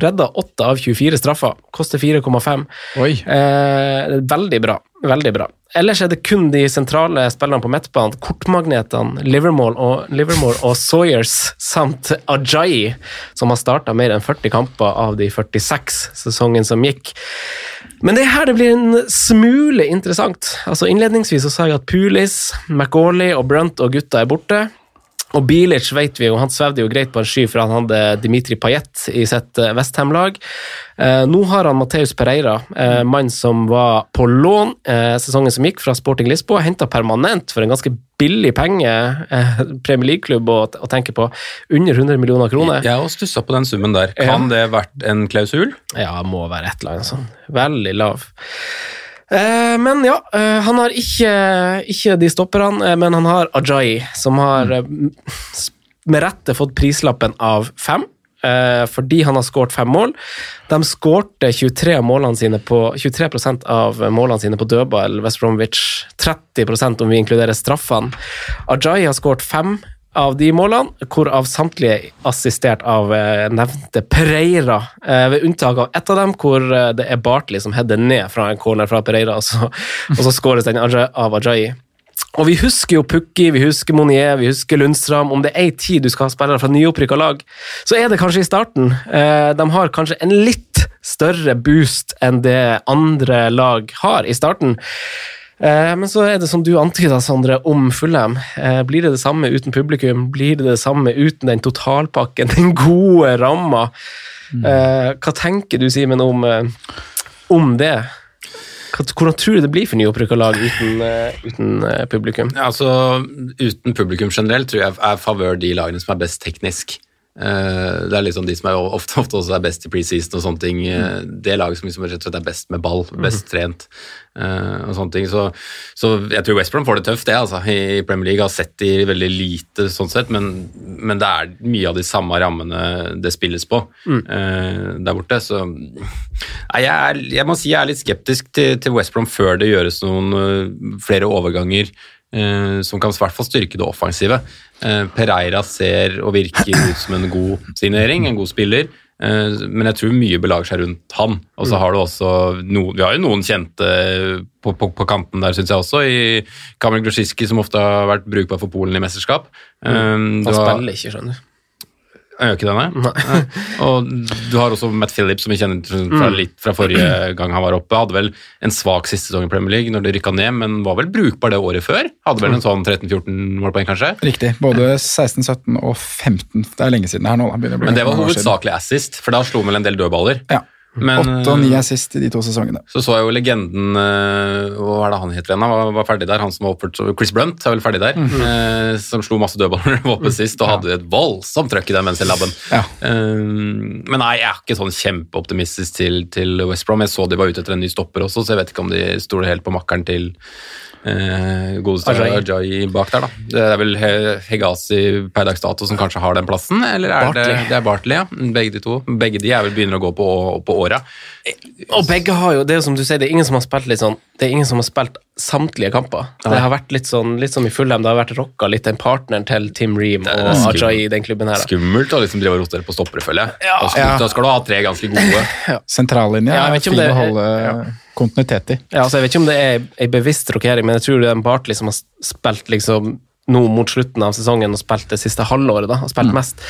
Redda 8 av 24 straffer. Koster 4,5. Eh, veldig bra. Veldig bra. Ellers er det kun de sentrale spillerne på midtbanen, kortmagnetene Livermore og, Livermore og Sawyers samt Ajayi, som har starta mer enn 40 kamper av de 46 sesongen som gikk. Men det er her det blir en smule interessant. Altså Innledningsvis så sa jeg at Pulis, McAuley og Brunt og gutta er borte. Og Bilic vet vi jo, han svevde jo greit på en sky, for han hadde Dimitri Payet i sitt eh, Westham-lag. Eh, nå har han Mateus Pereira, eh, mann som var på lån eh, sesongen som gikk, fra Sporting Lisboa. Henta permanent for en ganske billig penge, eh, Premier League-klubb å, å, tenke på. Under 100 millioner kroner. Jeg har stussa på den summen der. Kan det vært en klausul? Ja, må være et eller annet sånt. Veldig lav. Eh, men ja, eh, han har ikke, ikke de stopperne, eh, men han har Ajayi, som har med rette fått prislappen av fem. Fordi han har skåret fem mål. De skårte 23, målene sine på, 23% av målene sine på dødball, West Bromwich. 30% om vi inkluderer straffene. Ajayi har skåret fem av de målene, hvorav samtlige assistert av eh, nevnte Pereira. Eh, ved unntak av ett av dem, hvor eh, det er Bartley som header ned fra en corner fra Pereira, og så, [LAUGHS] skåres den av Ajayi. Og vi husker jo Pukki, vi husker Monier, vi husker Lundstram. Om det er ei tid du skal ha spillere fra nyopprykka lag, så er det kanskje i starten. De har kanskje en litt større boost enn det andre lag har i starten. Eh, men så er det som du antyda, Sondre, om Fulham. Eh, blir det det samme uten publikum? Blir det det samme uten den totalpakken, [LAUGHS] den gode ramma? Eh, hva tenker du, Simen, om, om det? Hvordan tror du det blir for nyopprykka lag uten, uten publikum? Ja, altså, uten publikum generelt tror jeg er favør de lagene som er best teknisk. Eh, det er liksom de som er ofte, ofte også er best i preseason og sånne ting. Eh, Det laget som liksom rett og slett er best med ball, best trent eh, og sånne ting. Så, så jeg tror West Brom får det tøft, det, altså. I Premier League har sett de veldig lite sånn sett, men, men det er mye av de samme rammene det spilles på eh, der borte. Så nei, jeg, er, jeg må si jeg er litt skeptisk til, til West Brom før det gjøres noen flere overganger som kan i hvert fall styrke det offensive. Eh, Pereira ser og virker ut som en god signering, en god spiller. eh, Men jeg tror mye belager seg rundt han. Og så har du også no, Vi har jo noen kjente på, på, på kanten der, syns jeg også. I Kamil Grosjiski, som ofte har vært brukbar for Polen i mesterskap. Eh, Han har- spiller ikke, skjønner du. Han gjør ikke det, nei? Nei. Og du har også Matt Phillips, som vi kjenner fra, Mm. litt fra forrige gang han var oppe. Hadde vel en svak siste sesong i Premier League når de rykka ned, men var vel brukbar det året før? Hadde vel en sånn 13-14 målpoeng, kanskje? Riktig. Både 16, 17 og 15. Det er lenge siden her nå. bli Men det var hovedsakelig assist, for da slo han vel en del dødballer. Ja. Åtte og ni er sist i de to sesongene. Så så jeg jo legenden eh, Hva er det han heter igjen? Var, var ferdig der, han som var oppført Chris Brunt er vel ferdig der. Mhm. eh, som slo masse dødballer var [LAUGHS] oppe sist og hadde et voldsomt trøkk i den venstrelabben. Ja. Eh, men nei, jeg er ikke sånn kjempeoptimistisk til, til West Brom. Jeg så de var ute etter en ny stopper også, så jeg vet ikke om de stoler helt på makkeren til eh, godeste Ajay. Ajay bak der, da. Det er vel He- Hegazi per dags dato som kanskje har den plassen, eller er Bartley. det Det er Bartley, ja. Begge de to. Begge de er vel begynner å gå på, på åra. Og begge har jo, det er jo som du sier, det er ingen som har spilt litt sånn Det er ingen som har spilt samtlige kamper. Det har vært litt sånn, litt som i Fulham, det har vært rocka litt den partneren til Tim Ream og Ajay i den klubben her. da. Skummelt å liksom drive og rotere på stoppere, føler jeg. Ja. Da, skal, Ja. da skal du ha tre ganske gode. Sentrallinja Ja, er fin det å holde holde kontinuitet i. Ja, altså Jeg vet ikke om det er ei bevisst rokering, men jeg tror det er en Bartley som har spilt liksom nå mot slutten av sesongen og spilt det siste halvåret. da, og spilt mest.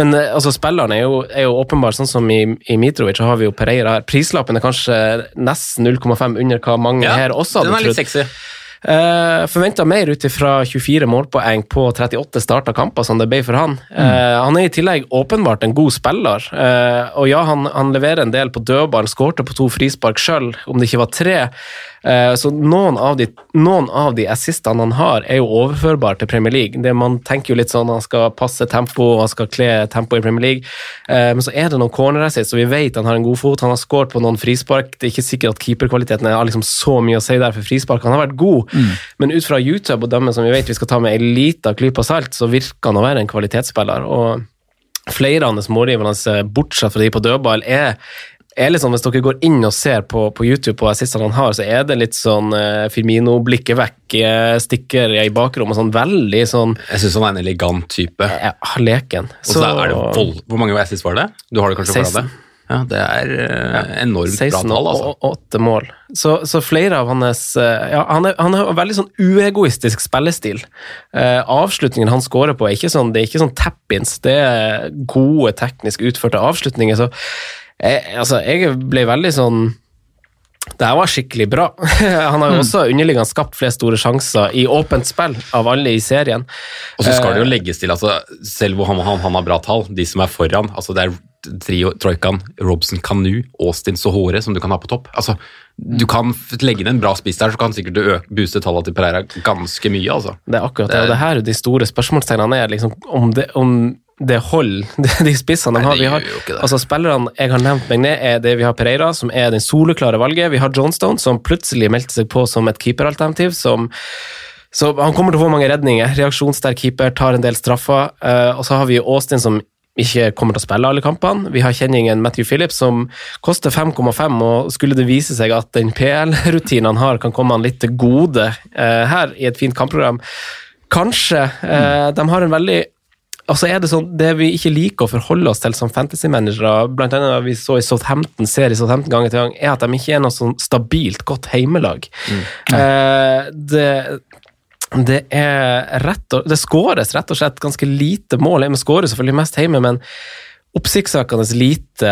Men eh, altså spillerne er jo, er jo åpenbart sånn som i, i Mitrovic, så har vi jo Pereira her. Prislappen er kanskje nesten 0,5 under hva mange her også den hadde er litt trodd. sexy. Uh, Forventa mer ut ifra 24 målpoeng på 38 starta kamper, som det ble for han. Eh, han er i tillegg åpenbart en god spiller. Uh, og ja, han, han leverer en del på dødball, skårte på to frispark sjøl, om det ikke var tre. Eh, så noen av, de, noen av de assistene han har, er jo overførbare til Premier League. Det Man tenker jo litt sånn han skal passe tempo, han skal kle tempo i Premier League. Eh, men så er det noen corner assist, så vi vet han har en god fot. Han har skåret på noen frispark. Det er ikke sikkert at keeperkvaliteten har liksom så mye å si der for frispark. Han har vært god, men ut fra YouTube og dømme som vi vet vi skal ta med ei lita klype salt, så virker han å være en kvalitetsspiller. og flere av hans målgivende, bortsett fra de på dødball, er, er litt sånn, Hvis dere går inn og ser på, på YouTube på assistene han har, så er det litt sånn eh, Firmino-blikket vekk, eh, stikker i bakrommet, sånn veldig sånn Jeg syns han er en elegant type. ja, leken. Og så er det vold. Hvor mange assist var det? Du har det kanskje foran 16. deg? Ja, det er eh, enormt bra tall, altså. og åtte mål. Så, så flere av hans eh, ja, han, er, han har en veldig sånn uegoistisk spillestil. Eh, avslutningen han scorer på, er ikke sånn, det er ikke sånn tap-ins, det er gode, teknisk utførte avslutninger. Så jeg, altså, jeg ble veldig sånn det her var skikkelig bra. [LAUGHS] Han har jo også underliggende skapt flest store sjanser i åpent spill av alle i serien. Og så skal det jo Eh. legges til, altså, selv hvor han, han, han har bra tall, de som er foran altså Det er trio, troikaen, Robson Kanu, Austin Sohore som du kan ha på topp. Altså, Du kan legge inn en bra spiss der, så kan sikkert du booste tallene til Pereira ganske mye. altså. Det er akkurat det, og det her er de store spørsmålstegnene er liksom om det, om det holder, [LAUGHS] de spissene de har. Vi har altså Spillerne jeg har nevnt meg ned, er det vi har Pereira, som er den soleklare valget. Vi har Johnstone, som plutselig meldte seg på som et keeperalternativ. som så Han kommer til å få mange redninger. Reaksjonssterk keeper, tar en del straffer. eh, og så har vi Austin, som ikke kommer til å spille alle kampene. Vi har kjenningen Matthew Phillips, som koster 5,5, og skulle det vise seg at den PL-rutinen han har, kan komme han litt til gode eh, her i et fint kampprogram Kanskje. Eh, de har en veldig Altså er Det sånn, det vi ikke liker å forholde oss til som fantasy-managere, blant annet vi så i Southampton, ser i Southampton gang etter gang, er at de ikke er noe sånn stabilt godt heimelag. Eh, det, det er rett og Det skåres rett og slett ganske lite mål. Vi skårer selvfølgelig mest hjemme, men oppsiktsvekkende lite,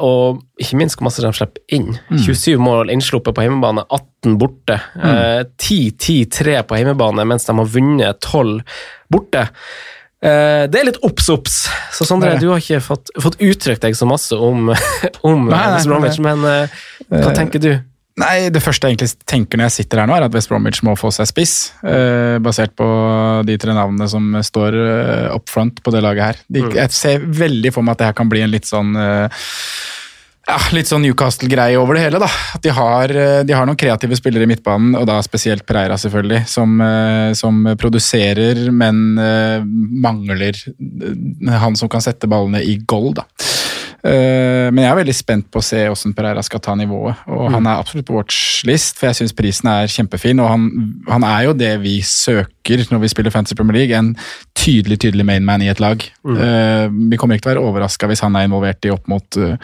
og ikke minst hvor masse de slipper inn. 27 mål innsluppet på hjemmebane, 18 borte. Eh, 10-10-3 på hjemmebane, mens de har vunnet 12 borte. Eh, det er litt obs-obs. Så Sondre, du har ikke fått, fått uttrykt deg så masse om, [LAUGHS] om Nei, nei, West Bromwich, men eh, hva Eh, tenker du? Nei, Det første jeg egentlig tenker når jeg sitter her nå, er at West Bromwich må få seg spiss. eh, basert på de tre navnene som står up front på det laget her. De, Jeg ser veldig for meg at det her kan bli en litt sånn eh, ja, litt sånn Newcastle-greie over det hele. da. At de har, eh, de har noen kreative spillere i midtbanen, og da spesielt Pereira, selvfølgelig, som, eh, som produserer, men eh, mangler han som kan sette ballene i goal. da. Eh, men jeg er veldig spent på å se hvordan Pereira skal ta nivået. Og han er absolutt på watchlist, for jeg syns prisen er kjempefin. Og han, han er jo det vi søker når vi spiller Fantasy Premier League, en tydelig tydelig mainman i et lag. Eh, vi kommer ikke til å være overraska hvis han er involvert i opp mot uh,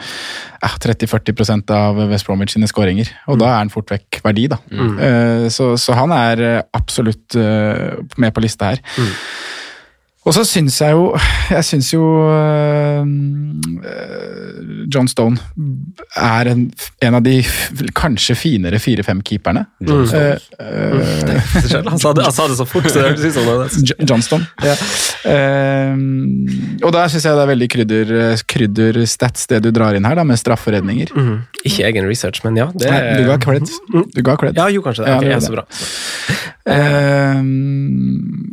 30-40% av West Bromwich sine skåringer. Og da er han fort vekk verdi, da. Uh, så, så han er eh, absolutt eh, med på lista her. Og så syns jeg jo Jeg syns jo uh, John Stone er en, en av de kanskje finere fire-fem-keeperne. John Stone. Han sa det, han sa det så fort, så det hørtes ut som det. J- Johnston. Ja. Eh, og der syns jeg det er veldig krydder, krydderstats det du drar inn her, da, med strafferedninger. Mhm. Ikke egen research, men ja. Det, Nei, du ga cred. Du ga cred. Ja, jo, kanskje det. Ja, det, det så bra. Eh,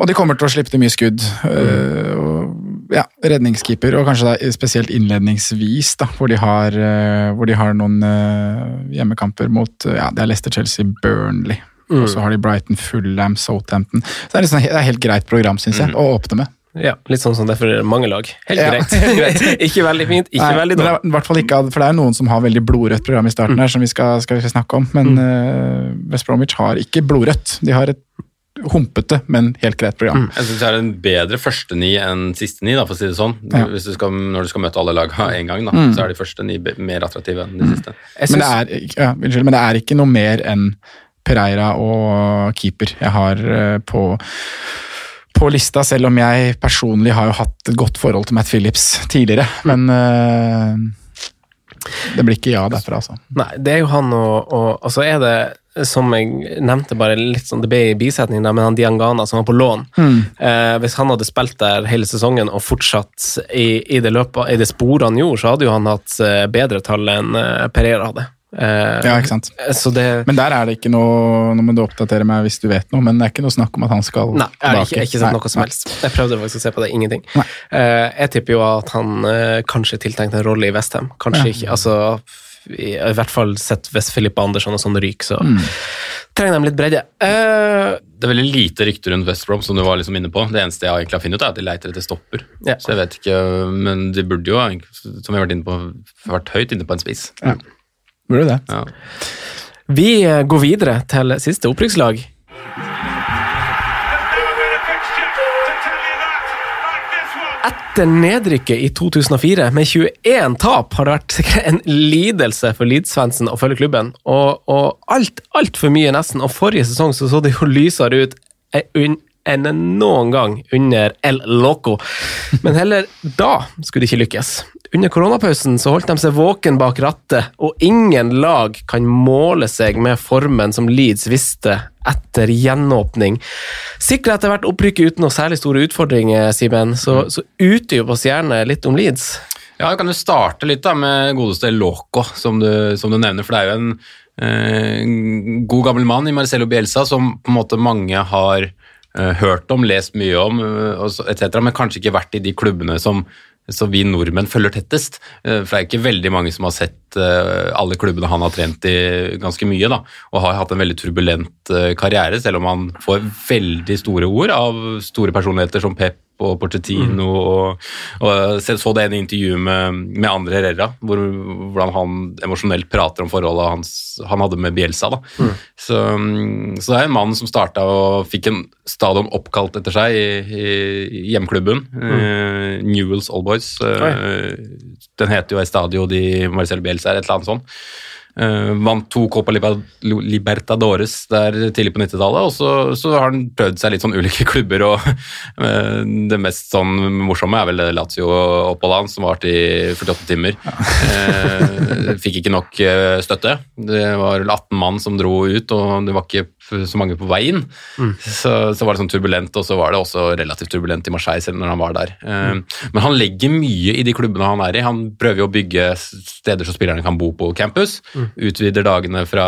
og de kommer til å slippe til mye skudd. Eh, og, ja, redningskeeper, og kanskje da spesielt innledningsvis, da, hvor de har, eh, hvor de har noen eh, hjemmekamper mot ja, det er Leicester, Chelsea, Burnley. Og så har de Brighton, Fulham, Southampton. Så det er, liksom, det er helt greit program, syns jeg, å åpne med. Ja, litt sånn som det er for mange lag. Helt Ja. greit. [LAUGHS] greit. Ikke veldig fint, ikke Nei, veldig dårlig. i hvert fall ikke, for det er noen som har veldig blodrødt program i starten her, som vi skal, skal vi snakke om. Men eh, West Bromwich har ikke blodrødt. De har et humpete, men helt greit program. Jeg synes det er en bedre første ni enn siste ni, da, for å si det sånn. Ja. Mm. Hvis du skal, når du skal møte alle lagene [LAUGHS] én gang, da, så er de første ni mer attraktive enn de siste. Synes... Men det, er, ja, unnskyld, men det er ikke noe mer enn Pereira og keeper jeg har eh, på, på lista, selv om jeg personlig har jo hatt et godt forhold til Matt Phillips tidligere. Men uh, det blir ikke ja derfra, altså. nei, det er jo han og, og altså er det, som jeg nevnte, bare litt sånn Det ble i bisetning, men han Diangana som var på lån. Eh, hvis han hadde spilt der hele sesongen og fortsatt i, i, det, løpet, i det sporet han gjorde, så hadde jo han hatt eh, bedre tall enn eh, Pereira hadde. Eh, Ja, ikke sant? Så det Men der er det ikke noe Nå må du oppdatere meg hvis du vet noe, men det er ikke noe snakk om at han skal Nei, er det ikke, ikke sant, Nei, noe som nei. helst. Jeg prøvde faktisk å se på det, ingenting. Nei. Eh, jeg tipper jo at han eh, kanskje tiltenkte en rolle i Westham. Kanskje Ja. ikke, altså i, I hvert fall sett hvis Filippa Andersson og sånn ryker, så Mm. trenger de litt bredde. Uh, Det er veldig lite rykter rundt West Brom, som du var liksom inne på. Det eneste jeg egentlig har funnet ut, er at de leiter etter stopper. Ja. Så jeg vet ikke, Men de burde jo, som vi har vært inne på, vært høyt inne på en spiss. Ja. Burde det. Ja. vi eh, går videre til siste opprykkslag. Etter nedrykket i 2004 med 21 tap har det vært en lidelse for Leeds-fansen å følge klubben. Og, og alt, altfor mye nesten. Og forrige sesong så, så det jo lysere ut un- enn noen gang under El Loco. Men heller da skulle det ikke lykkes. Under koronapausen så holdt de seg våken bak rattet, og ingen lag kan måle seg med formen som Leeds visste etter gjenåpning. Sikra etter hvert opprykket uten noe særlig store utfordringer, Simen, så, så utdyp oss gjerne litt om Leeds. Ja, Du kan jo starte litt da med godeste Loco, som du, som du nevner. For det er jo en eh, god gammel mann i Marcello Bielsa som på en måte mange har hørt om, lest mye om, eh, og så- et cetera, men kanskje ikke vært i de klubbene som som vi nordmenn følger tettest. Eh, For det er ikke veldig mange som har sett eh, alle klubbene han har trent i ganske mye, da, og har hatt en veldig turbulent eh, karriere, selv om han får veldig store ord av store personligheter som Pep og Porcetino, og, og jeg så det ene intervjuet med, med Andre Herrera, hvor, hvordan han emosjonelt prater om forholdet hans, han hadde med Bielsa. Da. Så, mm, så det er en mann som starta og fikk en stadion oppkalt etter seg i, i hjemklubben, eh, Newells Old Boys. Eh, den heter jo Estadio di Marcel Bielsa, eller et eller annet sånt. Eh, vant to Copa Liber- Libertadores der tidlig på 90-tallet, og så, så har han prøvd seg litt sånn ulike [LAUGHS] klubber, og eh, det mest sånn morsomme er vel Lazio-oppholdet hans, som varte i 48 timer. Eh, fikk ikke nok støtte. Det var vel 18 mann som dro ut, og det var ikke så mange på veien. Mm. Så, så var det sånn turbulent, og så var det også relativt turbulent i Marseille selv når han var der. Mm. Men han legger mye i de klubbene han er i. Han prøver jo å bygge steder så spillerne kan bo på campus. Utvider dagene fra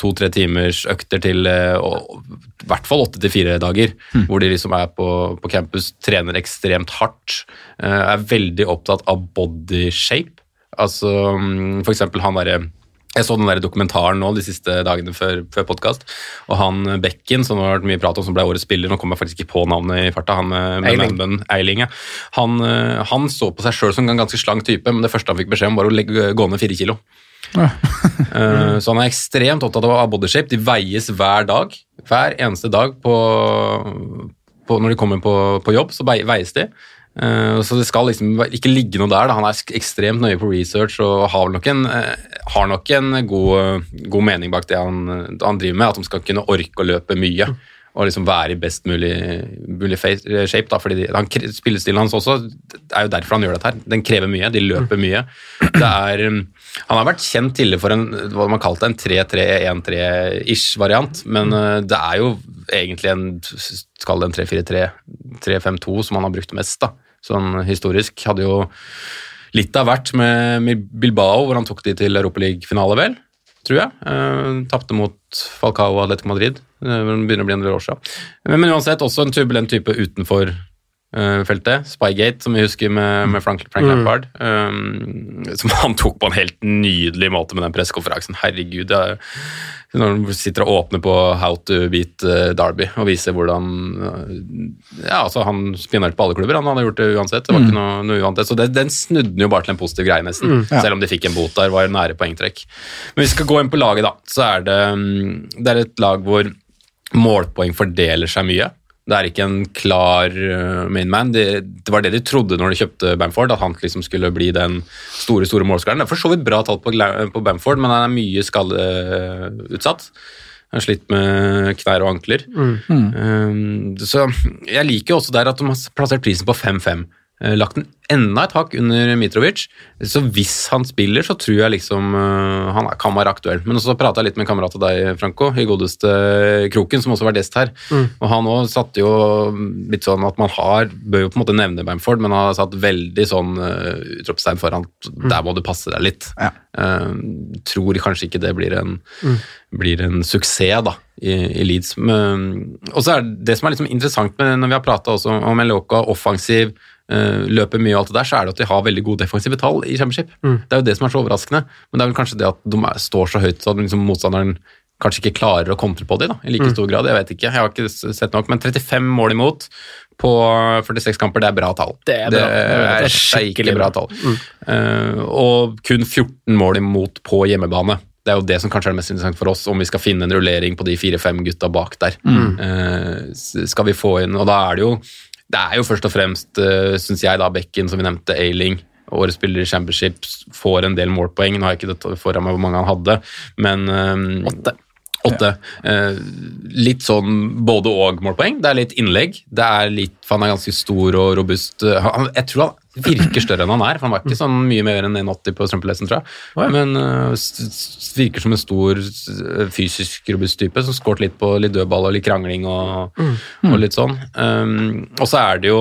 to-tre timers økter til eh, og- i hvert fall åtte til fire dager, hvor de liksom er på, på campus, trener ekstremt hardt, eh, er veldig opptatt av body shape. Altså mm, for eksempel han derre jeg så den der dokumentaren nå de siste dagene før, før podkast, og han Bekken, som det har vært mye prat om, som ble årets spiller, nå kommer jeg faktisk ikke på navnet i farta, han med, med Eiling. Eiling, ja. han, eh, han så på seg sjøl som en ganske slank type, men det første han fikk beskjed om, var å legge, gå ned fire kilo. [LAUGHS] Eh, så han er ekstremt opptatt av bodyshape. De veies hver dag. Hver eneste dag på, på, når de kommer på, på jobb, så veies de. Eh, så det skal liksom ikke ligge noe der. Da. Han er ekstremt nøye på research og har nok en, eh, har nok en god, god mening bak det han, han driver med, at de skal kunne orke å løpe mye. Og liksom være i best mulig, mulig shape. Da, fordi han, Spillestilen hans også det er jo derfor han gjør dette her. Den krever mye. De løper mye. Det er, han har vært kjent tidligere for en hva man kalte en 3-3-1-3-ish variant, men det er jo egentlig en skal det en 3-4-3-3-5-2 som han har brukt mest, da. Sånn historisk. Hadde jo litt av hvert med Bilbao, hvor han tok de til Europaliga-finale, vel? Tror jeg. Uh, Tapte mot Falcao og Atletico Madrid. Uh, begynner å bli en del år siden. Men, uansett, også en turbulent type utenfor feltet. Spygate, som vi husker med, med Frank, Frank Lampard. Um, som [LAUGHS] han tok på en helt nydelig måte med den pressekonferansen. Herregud. Det er, når han sitter og åpner på How to beat uh, Derby og viser hvordan uh, Ja, altså Han spionerte på alle klubber, han hadde gjort det uansett. Det var ikke noe, noe uansett, så det, Den snudde den jo bare til en positiv greie, nesten. ja. Selv om de fikk en bot der, var nære poengtrekk. Men vi skal gå inn på laget, da, så er det, mm, det er et lag hvor målpoeng fordeler seg mye. Det er ikke en klar main mainman. Det, det var det de trodde når de kjøpte Bamford, at han liksom skulle bli den store store målskåreren. Det er for så vidt bra tall på, på Bamford, men han er mye skadeutsatt. Han har slitt med knær og ankler. Um, så jeg liker jo også der at de har plassert prisen på 5-5. Eh, Lagt den enda et hakk under Mitrovic. Så hvis han spiller, så tror jeg liksom uh, han kan være aktuell. Men så prata jeg litt med en kamerat av deg, Franco, i godeste Kroken, som også var gjest her. Og han òg satte jo litt sånn at man har Bør jo på en måte nevne Bamford, men har satt veldig sånn uh, utropstegn foran. Der må du passe deg litt. Ja. Uh, tror kanskje ikke det blir en, blir en suksess da, i, i Leeds. Men, og så er det, det som er liksom interessant med, når vi har prata om Meloka, offensiv, løper mye og alt det der, så er det at de har veldig gode defensive tall i Championship. Det er jo det som er så overraskende. Men det er vel kanskje det at de er, står så høyt så at liksom motstanderen kanskje ikke klarer å kontre på dem da, i like stor grad. Jeg vet ikke, jeg har ikke sett nok. Men 35 mål imot på 46 kamper, det er bra tall. Det er bra. Det Det er er skikkelig bra tall. tall. Uh, og kun 14 mål imot på hjemmebane. Det er jo det som kanskje er det mest interessant for oss, om vi skal finne en rullering på de fire-fem gutta bak der. Eh, s- skal vi få inn, og da er det jo det er jo først og fremst, uh, syns jeg, da Bekken, som vi nevnte, Ailing. Årets spiller i Championship får en del målpoeng. Nå har jeg ikke dette foran meg hvor mange han hadde, men eh, Åtte. Åtte. Eh, litt sånn både og-målpoeng. Det er litt innlegg. Det er litt, for Han er ganske stor og robust. Eh, Han, jeg tror han virker større enn han er, for han var ikke sånn mye mer enn 1,80 på strømpelesten, tror jeg. Oh, ja. Men eh, s- virker som en stor, fysisk robust type som skåret litt på litt dødball og litt krangling og, og litt sånn. Um, og så er det jo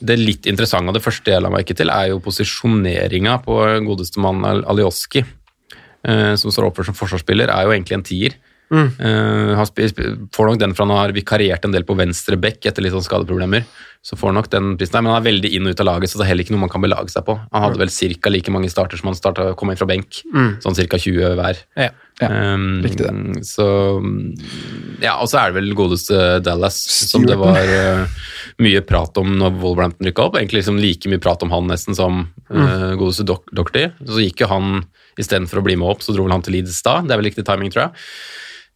det litt interessante, det første jeg la merke til, er jo posisjoneringa på godeste mann Alioski, uh, som står oppført som forsvarsspiller, er jo egentlig en tier. Spi- får nok den for han har vikariert en del på venstre bekk etter litt sånn skadeproblemer. Så får nok den prisen der, Men han er veldig inn og ut av laget, så det er heller ikke noe man kan belage seg på. Han hadde vel ca. like mange starter som han startet, kom inn fra benk. Sånn ca. 20 hver. Ja. Ja, Um, riktig det. Så Ja, og så er det vel godeste Dallas, som det var uh, mye prat om når Wolverhampton rykka opp. Egentlig liksom like mye prat om han nesten som uh, godeste Doc. Så gikk jo han istedenfor å bli med opp, så dro vel han til Leeds da. Det er vel riktig timing, tror jeg.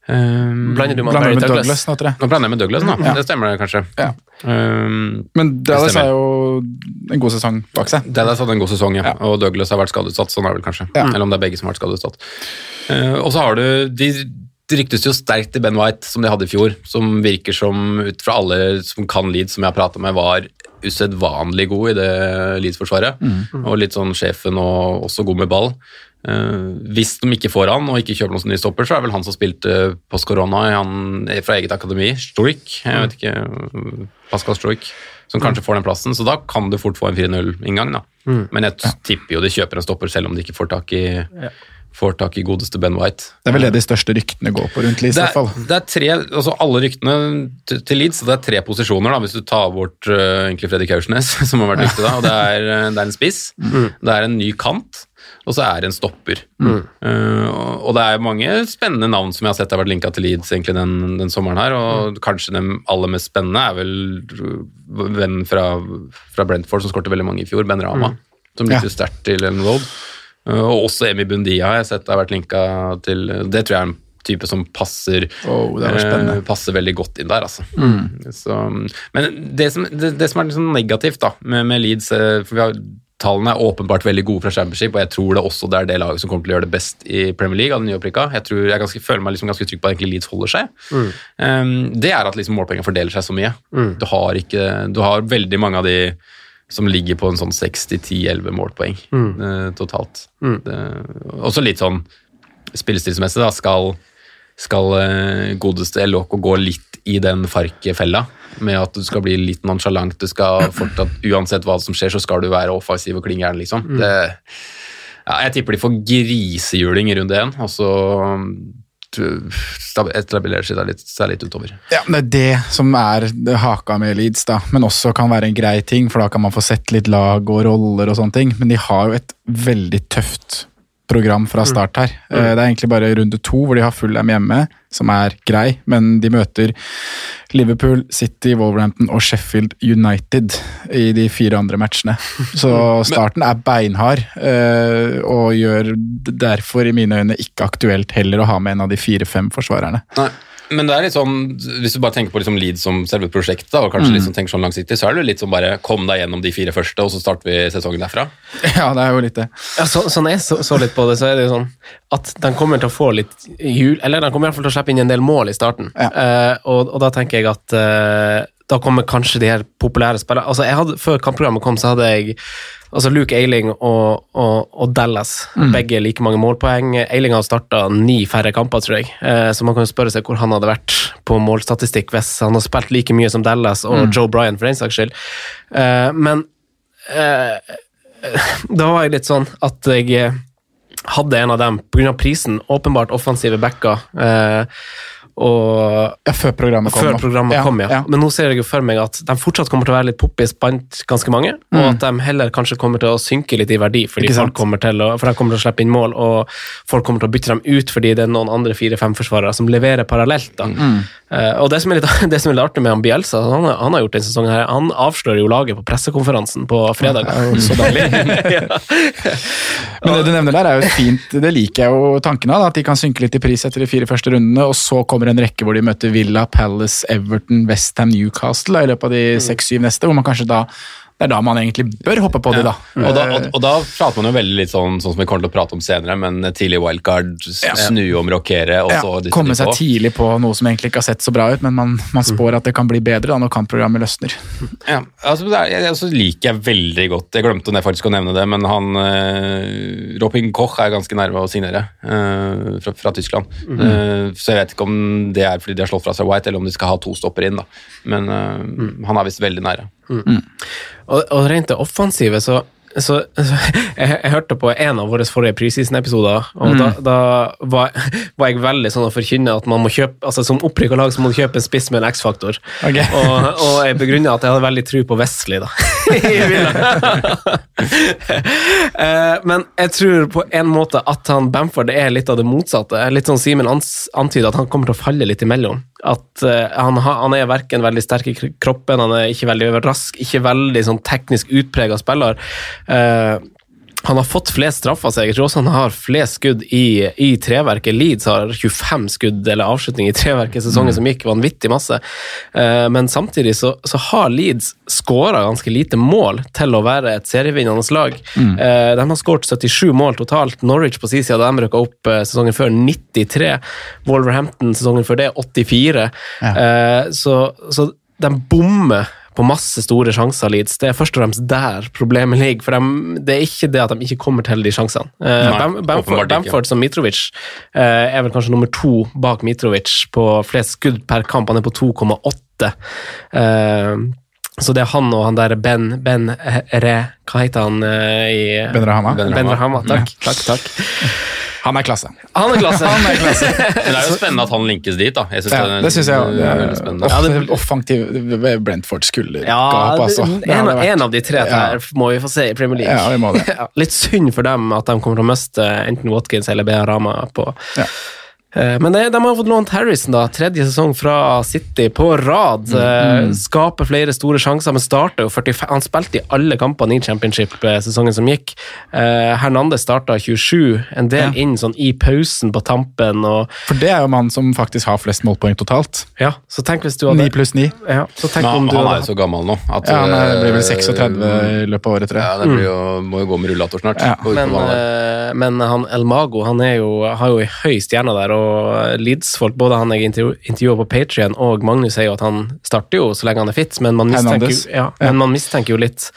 Um, Blander du med Blander med Douglas? Douglas nå. Nå blander jeg med Douglas, nå. Ja. Det stemmer det kanskje. Ja. Um, Men Dallas har jo en god sesong bak seg. Dallas hadde en god sesong, ja. Ja. og Douglas har vært skadeutsatt. Sånn er det vel kanskje. Ja. Eller om det er begge som har vært skadeutsatt. Uh, og så har du De det ryktes jo sterkt til Ben White, som de hadde i fjor, som virker som, ut fra alle som kan Leeds, som jeg har prata med, var usedvanlig god i det Leeds-forsvaret. Og litt sånn sjefen og også god med ball. Eh, hvis de ikke får han, og ikke kjøper noen som ny stopper, så er det vel han som spilte post korona fra eget akademi, Stroik. Jeg vet ikke, Pascal Stroik. Som kanskje får den plassen, så da kan du fort få en 4-0-inngang. da. Men jeg tipper jo de kjøper en stopper, selv om de ikke får tak i, får tak i godeste Ben White. Det er vel det de største ryktene går på rundt Leeds, i Det hvert fall. er, det er tre, altså alle ryktene til, til Leeds, så det er tre posisjoner, da, hvis du tar bort uh, egentlig Fredrik Aursnes, [LAUGHS] som har vært rykte da, og det er, eh, det er en spiss, det er en ny kant, og så er det en stopper. Mm. og- og det er mange spennende navn som jeg har sett har vært linka til Leeds egentlig den, den sommeren her, og kanskje den aller mest spennende er vel uh, vennen fra, fra Brentford som skårte veldig mange i fjor, Ben Rama, som Ja. lytter sterkt til Ellen Road. Uh, og også Emi Bundia har jeg sett har vært linka til Det tror jeg er en type som passer Oh, eh, passer veldig godt inn der, altså. Så, men det som, det, det som er sånn negativt da, med, med Leeds eh, for vi har, Tallene er åpenbart veldig gode fra Championship, og jeg tror det også det er det laget som kommer til å gjøre det best i Premier League. av den nye opprykka. Jeg, tror, jeg ganske, føler meg liksom ganske trygg på at egentlig Leeds holder seg. Um, det er at liksom målpoengene fordeler seg så mye. Du, har ikke, du har veldig mange av de som ligger på en sånn 60-10-11 målpoeng eh, totalt. Det, også litt sånn spillestilsmessig, da, skal, skal eh, godeste Eloko gå litt i den Farke-fella, med at du skal bli litt nonsjalant. du skal fortsatt, uansett hva som skjer, så skal du være offensiv og kling gæren, liksom. Det, ja, jeg tipper de får grisehjuling i runde én, og så um, etablere seg litt, seg litt utover. Ja, Det er det som er haka med Leeds, da. men også kan være en grei ting, for da kan man få sett litt lag og roller og sånne ting. Men de har jo et veldig tøft program fra start her. Eh, Det er egentlig bare runde to hvor de har full M hjemme, som er grei, men de møter Liverpool, City, Wolverhampton og Sheffield United i de fire andre matchene. [LAUGHS] Så starten er beinhard, eh, og gjør derfor i mine øyne ikke aktuelt heller å ha med en av de fire-fem forsvarerne. Nei, men det er litt sånn, hvis du bare tenker på liksom Leeds som selve prosjektet, og kanskje liksom tenker sånn langsiktig, så er det litt sånn bare kom deg gjennom de fire første, og så starter vi sesongen derfra. [LAUGHS] Ja, det er jo litt det. Ja, så, sånn jeg så, så litt på det, så er det jo sånn at de kommer til å få litt jul, eller de kommer i hvert fall til å slippe inn en del mål i starten. Ja. uh, og, og da tenker jeg at uh, da kommer kanskje de her populære spillerne altså jeg hadde, Før kampprogrammet kom, så hadde jeg altså Luke Eiling og, og, og Dallas, begge like mange målpoeng. Eiling har starta ni færre kamper, tror jeg, eh, så man kan jo spørre seg hvor han hadde vært på målstatistikk hvis han har spilt like mye som Dallas og Joe Bryan, for den saks skyld. Eh, men eh, [LAUGHS] da var jeg litt sånn at jeg hadde en av dem pga. prisen. Åpenbart offensive backer. Eh, og Ja, før programmet kom. før programmet kom, ja. Men nå ser jeg jo for meg at de fortsatt kommer til å være litt poppis blant ganske mange, og at de heller kanskje kommer til å synke litt i verdi, fordi Mm. Folk kommer til å, for de kommer til å slippe inn mål, og folk kommer til å bytte dem ut fordi det er noen andre fire-fem forsvarere som leverer parallelt. da. Mm. Uh, og det som, litt, [LAUGHS] det som er litt artig med han Bielsa, han, han har gjort denne sesongen her, han avslører jo laget på pressekonferansen på fredag. Så deilig. [LAUGHS] Men det du nevner der er jo fint, det liker jeg jo tanken av, at de kan synke litt i pris etter de fire første rundene, og så kommer en rekke hvor de møter Villa, Palace, Everton, Westham, Newcastle da, i løpet av de seks-syv neste, hvor man kanskje da det er da man egentlig bør hoppe på de, da. Og da, og, og da prater man jo veldig litt sånn, sånn som vi kommer til å prate om senere, men tidlig wildcard, snu om, rokere, og så ja, komme seg på. tidlig på noe som egentlig ikke har sett så bra ut, men man, man spår at det kan bli bedre da når kampprogrammet løsner. Ja, altså, det jeg, altså liker jeg veldig godt Jeg glemte faktisk å nevne det, men han eh, Robin Koch er ganske nærme å signere eh, fra, fra Tyskland. Eh, så jeg vet ikke om det er fordi de har slått fra seg White, eller om de skal ha to stopper inn. da. Men eh, han er visst veldig nære. Og, og rent det offensive, så, så, så [LAUGHS] jeg, jeg hørte på en av våre forrige preseason-episoder, og da, da var, var jeg veldig sånn å forkynne at man må kjøpe altså som opprykka lag så må du kjøpe en spiss med en X-faktor. Okay. Og, og jeg begrunna at jeg hadde veldig tro på Wesley, da. [LAUGHS] [LAUGHS] i Villa. [LAUGHS] Eh, Men jeg tror på en måte at han Bamford er litt av det motsatte. Litt sånn Simen antyder, at han kommer til å falle litt imellom. At eh, han, han er verken veldig sterk i kroppen, han er ikke veldig rask, ikke veldig sånn teknisk utprega spiller. Han har fått flest straffer seg. Jeg tror også han har flest skudd i, i treverket. Leeds har 25 skudd eller avslutning i treverket sesongen som gikk, vanvittig masse. Eh, men samtidig så, så har Leeds skåra ganske lite mål til å være et serievinnende lag. Eh, de har skåret 77 mål totalt. Norwich på sin side, de rykka opp eh, sesongen før 93. Wolverhampton sesongen før det 84. Ja. så, så de bommer på masse store sjanser, Leeds. Det er først og fremst der problemet ligger. For de, det er ikke det at de ikke kommer til de sjansene. Eh, Nei, Bam- Bamford. Bamford som Mitrovic eh, er vel kanskje nummer to bak Mitrovic på flest skudd per kamp. Han er på 2,8. Eh, så det er han og han der Ben Ben Re Hva heter han i Ben Rahama. Ben Rahama, takk. takk, takk. [LAUGHS] Han er klasse. Han er klasse. [LAUGHS] Han er klasse. Men det er jo spennende at han linkes dit, da. Jeg synes Ja, det syns jeg det er spennende. Ja, det- Offensiv Brentford skulle Ja, gap, altså. det- Det en, en av de tre Ja. der må vi få se i Premier League. Ja, vi må det. [LAUGHS] Litt synd for dem at de kommer til å miste enten Watkins eller Bea Rama på Ja. Eh, Men det, de har fått lånt Harrison, da. Tredje sesong fra City på rad. Mm, Eh, Skaper flere store sjanser, men starter jo 45 Han spilte i alle kampene i championship-sesongen som gikk. Eh, Hernandez starta 27, en del Ja. inn sånn i pausen på tampen. Og, For det er jo mannen som faktisk har flest målpoeng totalt. ja, så tenk hvis du hadde 9 pluss 9. ja, så tenk Men om du han er jo så gammel nå. At, Ja, han er, blir vel eh, 36 i løpet av året, tror Ja, det blir jo, må jo gå med rullator snart. Ja. Men, eh, men han El Mago han er jo, har jo ei høy stjerne der, og Leeds-folk, både han jeg intervju- intervjua på Patrion og Magnus, sier jo at han starter jo så lenge han er fit, men man mistenker, jo- ja, men man mistenker jo litt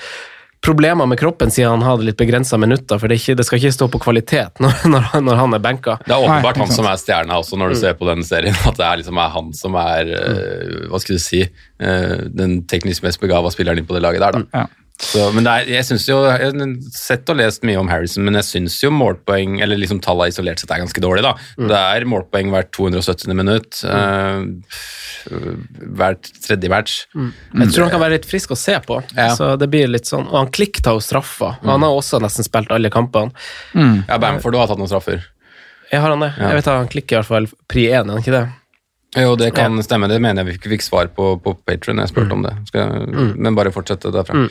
problemer med kroppen siden han hadde litt begrensa minutter, for det, ikke, det skal ikke stå på kvalitet [LAUGHS] når, når, han- når han er benka. Det er åpenbart Nei, han som er stjerna også, når du ser på den serien. At det er, liksom, er han som er eh, Hva skal du si eh, Den teknisk mest begava spilleren inn på det laget der, da. Ja. Så, men er, jeg synes jo, jeg har sett og lest mye om Harrison, men jeg syns jo målpoeng, eller liksom tallene isolert sett er ganske dårlige. da. Det er målpoeng hvert 270. minutt. eh, hvert tredje match. Jeg tror han kan være litt frisk å se på, Ja. så det blir litt sånn, og han Klikk tar jo straffer. han har også nesten spilt alle kampene. Ja, Bamford har tatt noen straffer. Jeg har han det? Ja. Jeg vet at han klikker i hvert fall pri én, er han ikke det? Jo, det kan stemme. Det mener jeg vi ikke fikk svar på på Patron. Jeg spurte om det. Skal, Men bare fortsette derfra.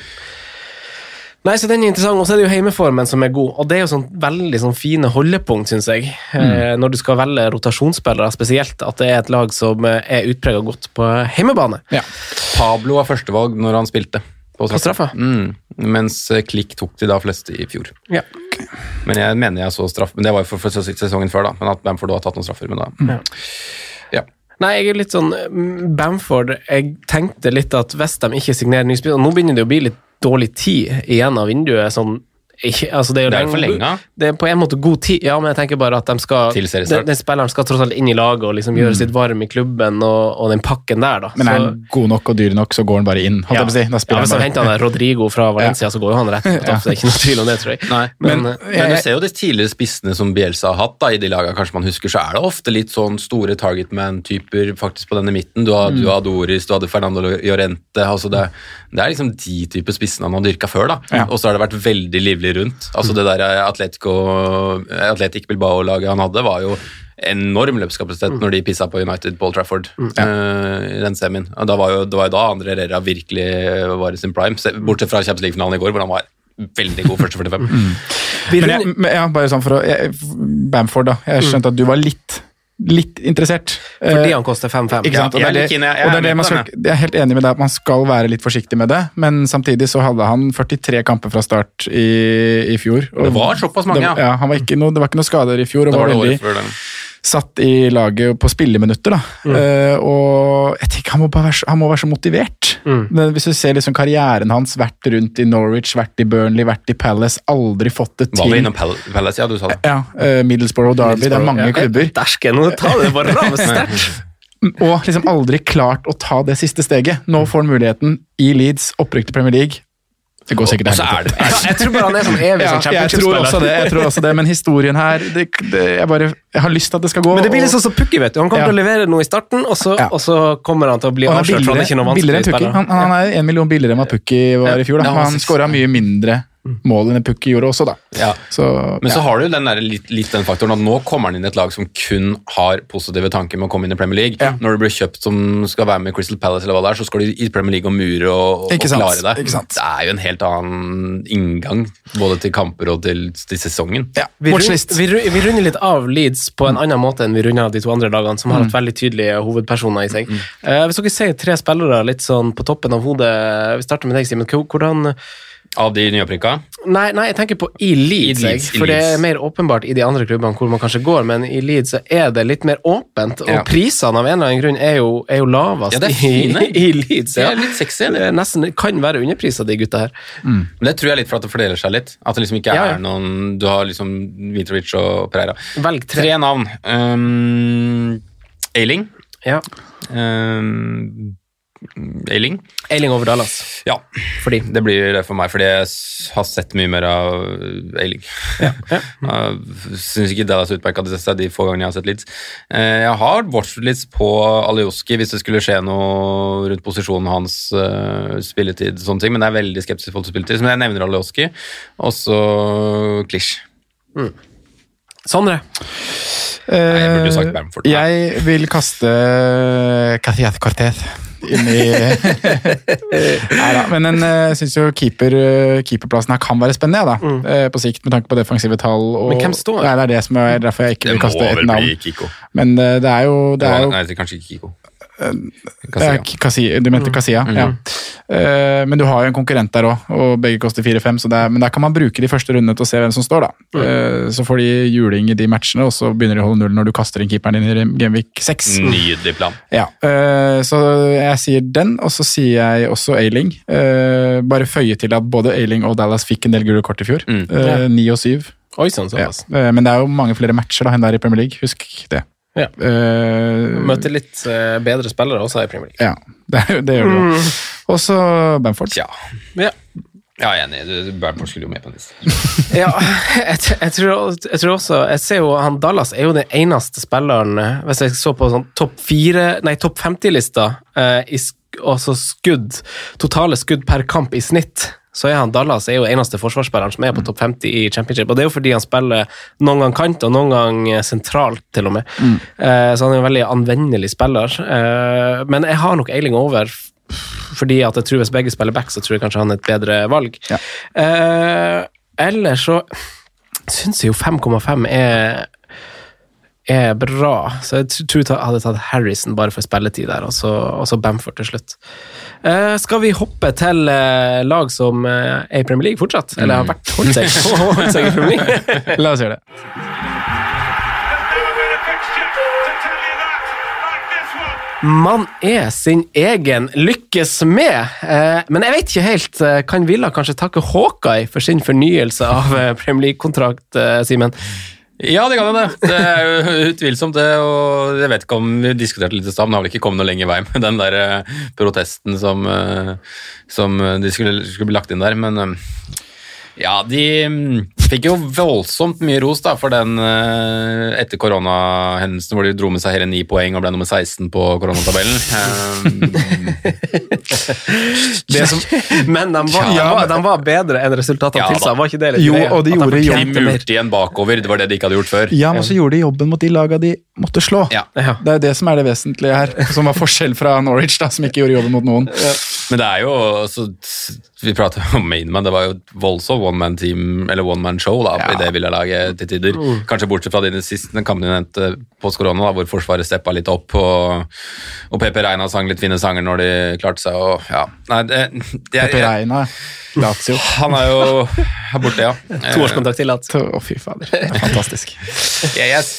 Nei, så den er interessant, og så er det jo heimeformen som er god, og det er jo sånn veldig sånn fine holdepunkt, synes jeg, eh, når du skal velge rotasjonsspillere, spesielt at det er et lag som eh, er utpreget godt på heimebane. Ja. Pablo var førstevalg når han spilte. På straffa? Mm. Mens eh, Klikk tok de da fleste i fjor. Ja. Men jeg mener jeg så straff Men det var jo for, for sesongen før, da. Men at Bamford har tatt noen straffer. Men da Ja. Nei, jeg er litt sånn mm, Bamford Jeg tenkte litt at hvis de ikke signerer ny spiller Nå begynner det å bli litt dårlig tid igjen av vinduet. Sånn, ikke, altså det er jo Det er jo lenge- Det er på en måte god tid, ja, men jeg tenker bare at de skal den, den spilleren skal tross alt inn i laget og liksom gjøre sitt varm i klubben og, og den pakken der, da. Men er Så- han god nok og dyr nok, så går han bare inn. holdt jeg på å si. Da ja, Hvis han henter han der Rodrigo fra [LAUGHS] Valencia, så går jo han rett på topp. så Det er ikke noe tvil om det, tror jeg. Nei, Men, men, jeg, men du ser jo de tidligere spissene som Bielsa har hatt da, i de lagene, kanskje man husker, så er det ofte litt sånn store target man-typer faktisk på denne midten. Du har, du har Doris, du hadde Fernando Llorente. altså det, det er liksom de type spissene han har dyrka før. da. Ja. Og så har det vært veldig livlig rundt. altså Det der Atletico, Atletic Bilbao-laget han hadde, var jo enorm løpskapasitet når de pissa på United Paul Trafford eh, i den semien. Og da var jo, det var jo da André Rera virkelig var i sin prime, bortsett fra Champions League-finalen i går, hvor han var veldig god første 45. Mm. Men, jeg, men ja, bare sånn for å jeg, Bamford, da. Jeg skjønte at du var litt, litt interessert. fordi Eh, han koster 5-5. Ikke sant? Og jeg det er det- jeg- er er man skal, jeg er helt enig med deg at man skal være litt forsiktig med det, men samtidig så hadde han 43 kamper fra start i, i fjor. og Det var såpass mange, det, ja. ja. Han var ikke noe, det var ikke noe skader i fjor, og Det var, var det veldig året før den. Satt i laget på spilleminutter. da. Eh, og jeg tenker han må, bare være, så- han må være så motivert. Men hvis du ser liksom karrieren hans, vært rundt i Norwich, vært i Burnley, vært i Palace, aldri fått det Var vi til. innom Pal- Palace? Ja, du sa det. Ja, uh, Middlesbrough og Derby, det er mange klubber. Dæsken, nå ta det bare ram sterkt. [LAUGHS] Og liksom aldri klart å ta det siste steget. Nå får han muligheten i Leeds, opprykk til Premier League. Det går sikkert helt så er Jeg tror bare han er sånn evig [LAUGHS] Ja, sånn jeg tror det, jeg tror også det, men historien her det, det, jeg, bare, jeg har lyst til at det skal gå. Men det blir litt sånn som Pukki, vet du. Han kommer Ja. til å levere noe i starten, og så, Ja. og så kommer han til å bli avslørt. for Han er ikke noe vanskelig spiller. Han, han er en million billigere enn hva Pukki var i fjor. Da. Ja, han skåra mye mindre målene Pukki gjorde også, da. Ja. Så, Men så ja. har du den der, litt, litt den faktoren at nå kommer han inn i et lag som kun har positive tanker med å komme inn i Premier League. Ja. Når du blir kjøpt som skal være med Crystal Palace, eller hva det er, så skal du i Premier League og mure og, og, klare deg. ikke sant. Det er jo en helt annen inngang både til kamper og til, til sesongen. ja. Vi, rund, vi, vi runder litt av Leeds på en annen måte enn vi runder av de to andre lagene, som har Mm. hatt veldig tydelige hovedpersoner i seg. Eh, hvis dere sier tre spillere litt sånn på toppen av hodet Vi starter med deg, Simen. Hvor- Hvordan Av de nyopprykka? Nei, nei, jeg tenker på i Leeds, I Leeds, jeg. i for det er mer åpenbart i de andre klubbene hvor man kanskje går, men i Leeds så er det litt mer åpent, og Ja. prisene av en eller annen grunn er jo, er jo lavest Ja, det er fine. i, [LAUGHS] i Leeds. Ja. Det er litt sexy. Det er nesten kan være underpriser, de gutta her. Men det tror jeg litt for at det fordeler seg litt. At det liksom ikke Ja, ja. er noen Du har liksom Mitrovic og Pereira. Velg tre. Tre navn. Um, Ailing. Ja. Um, Ailing. Eiling over Dallas. Ja, Fordi det blir det for meg, fordi jeg har sett mye mer av Eiling ja. [LAUGHS] Jeg Syns ikke Dallas utmerka seg de få gangene jeg har sett Leeds. Eh, Jeg har watchet litt på Alioski hvis det skulle skje noe rundt posisjonen hans, spilletid og sånne ting, men jeg er veldig skeptisk til spilletid. Men jeg nevner Alioski, og så Klisj. Sondre. jeg burde sagt Bamford. Eh, Jeg vil kaste Cathiath Cortez inn i [LAUGHS] Neida, Men en, eh, jeg syns jo keeper, eh, keeperplassen her kan være spennende, ja, da. Eh, På sikt, med tanke på defensive tall. Og, Men hvem står? Nei, det er det som er derfor jeg ikke Det vil kaste et vel navn. bli Kiko. Men det er jo, det er jo Nei, det er kanskje ikke Kiko. Er K- Kasi- du mente Kasia, Mm. ja. Eh, men du har jo en konkurrent der òg, og begge koster 4-5, så det er, men der kan man bruke de første rundene til å se hvem som står, da. Mm. Eh, så får de juling i de matchene, og så begynner de å holde null når du kaster inn keeperen din i Gameweek 6. Nydelig plan. Ja, eh, så jeg sier den, og så sier jeg også Ailing. Eh, bare føye til at både Ailing og Dallas fikk en del gule kort i fjor. Mm. Eh, Ni og syv. Oi sann, Ja. såpass. Eh, men det er jo mange flere matcher da enn der i Premier League, husk det. Ja. Uh, Møter litt uh, bedre spillere også i Premier League. ja, [LAUGHS] det, det gjør du. Mm. Og så Bamford. Ja. Ja. Ja, jeg er enig. Du- Bernford skulle jo med på en liste. [LAUGHS] Ja, jeg, jeg, tror, jeg tror også Jeg ser jo han Dallas er jo den eneste spilleren Hvis jeg så på sånn topp fire Nei, topp 50-lista eh, altså skudd Totale skudd per kamp i snitt så er han Dallas er jo eneste forsvarsspilleren som er på topp 50 i championship. Og det er jo fordi han spiller noen gang kant, og noen gang eh, sentralt, til og med. Eh, så han er en veldig anvendelig spiller. Eh, men jeg har nok Eiling over, fordi at jeg tror hvis begge spiller back, så tror jeg kanskje han er et bedre valg. Ja. Eh, ellers så syns jeg jo 5,5 er er bra, så jeg tror jeg hadde tatt Harrison bare for spilletid der, og så, og så Bamford til slutt. Eh, skal vi hoppe til eh, lag som eh, er i Premier League fortsatt? Eller har vært holdt seg, [LAUGHS] [LAUGHS] holdt seg i Premier League? [LAUGHS] La oss gjøre det. Man er sin egen lykkes med, men jeg vet ikke helt. Kan Villa kanskje takke Hawkeye for sin fornyelse av Premier League-kontrakt, Simen? Ja, det kan jo det. Det er jo utvilsomt det. og Jeg vet ikke om vi diskuterte litt i stad, men det har vel ikke kommet noe lenger vei med den der eh, protesten som, eh, som de skulle, skulle bli lagt inn der. Men eh, ja, de mm, fikk jo voldsomt mye ros da, for den eh, etter koronahendelsen hvor de dro med seg hele ni poeng og ble nummer 16 på koronatabellen. [LAUGHS] Det som, Men de var, Ja, de var, de var bedre enn resultatene Ja, tilsa, var ikke det litt Jo, greia? og de gjorde de jobben. mer? murte igjen bakover, det var det de ikke hadde gjort før. ja, men så gjorde de jobben mot de laga de måtte slå. Ja. Ja. Det er jo det som er det vesentlige her, som var forskjell fra Norwich, da, som ikke gjorde jobben mot noen. Men det er jo altså, Vi prater om Mainman, det var jo et voldsomt one man team, eller one man show da, Ja. i det Villa-laget til tider. Kanskje bortsett fra dine siste kampene de nevnte post-korona, da, hvor Forsvaret steppa litt opp, og, og PP Reina sang litt fine sanger når de klarte seg. Og, ja. Nei, det, det er, Pepe Reina, Lazio. [LAUGHS] han er jo her borte, ja. Toårskontakt til Lazio. Å, fy fader. Er fantastisk. Jeg, yes.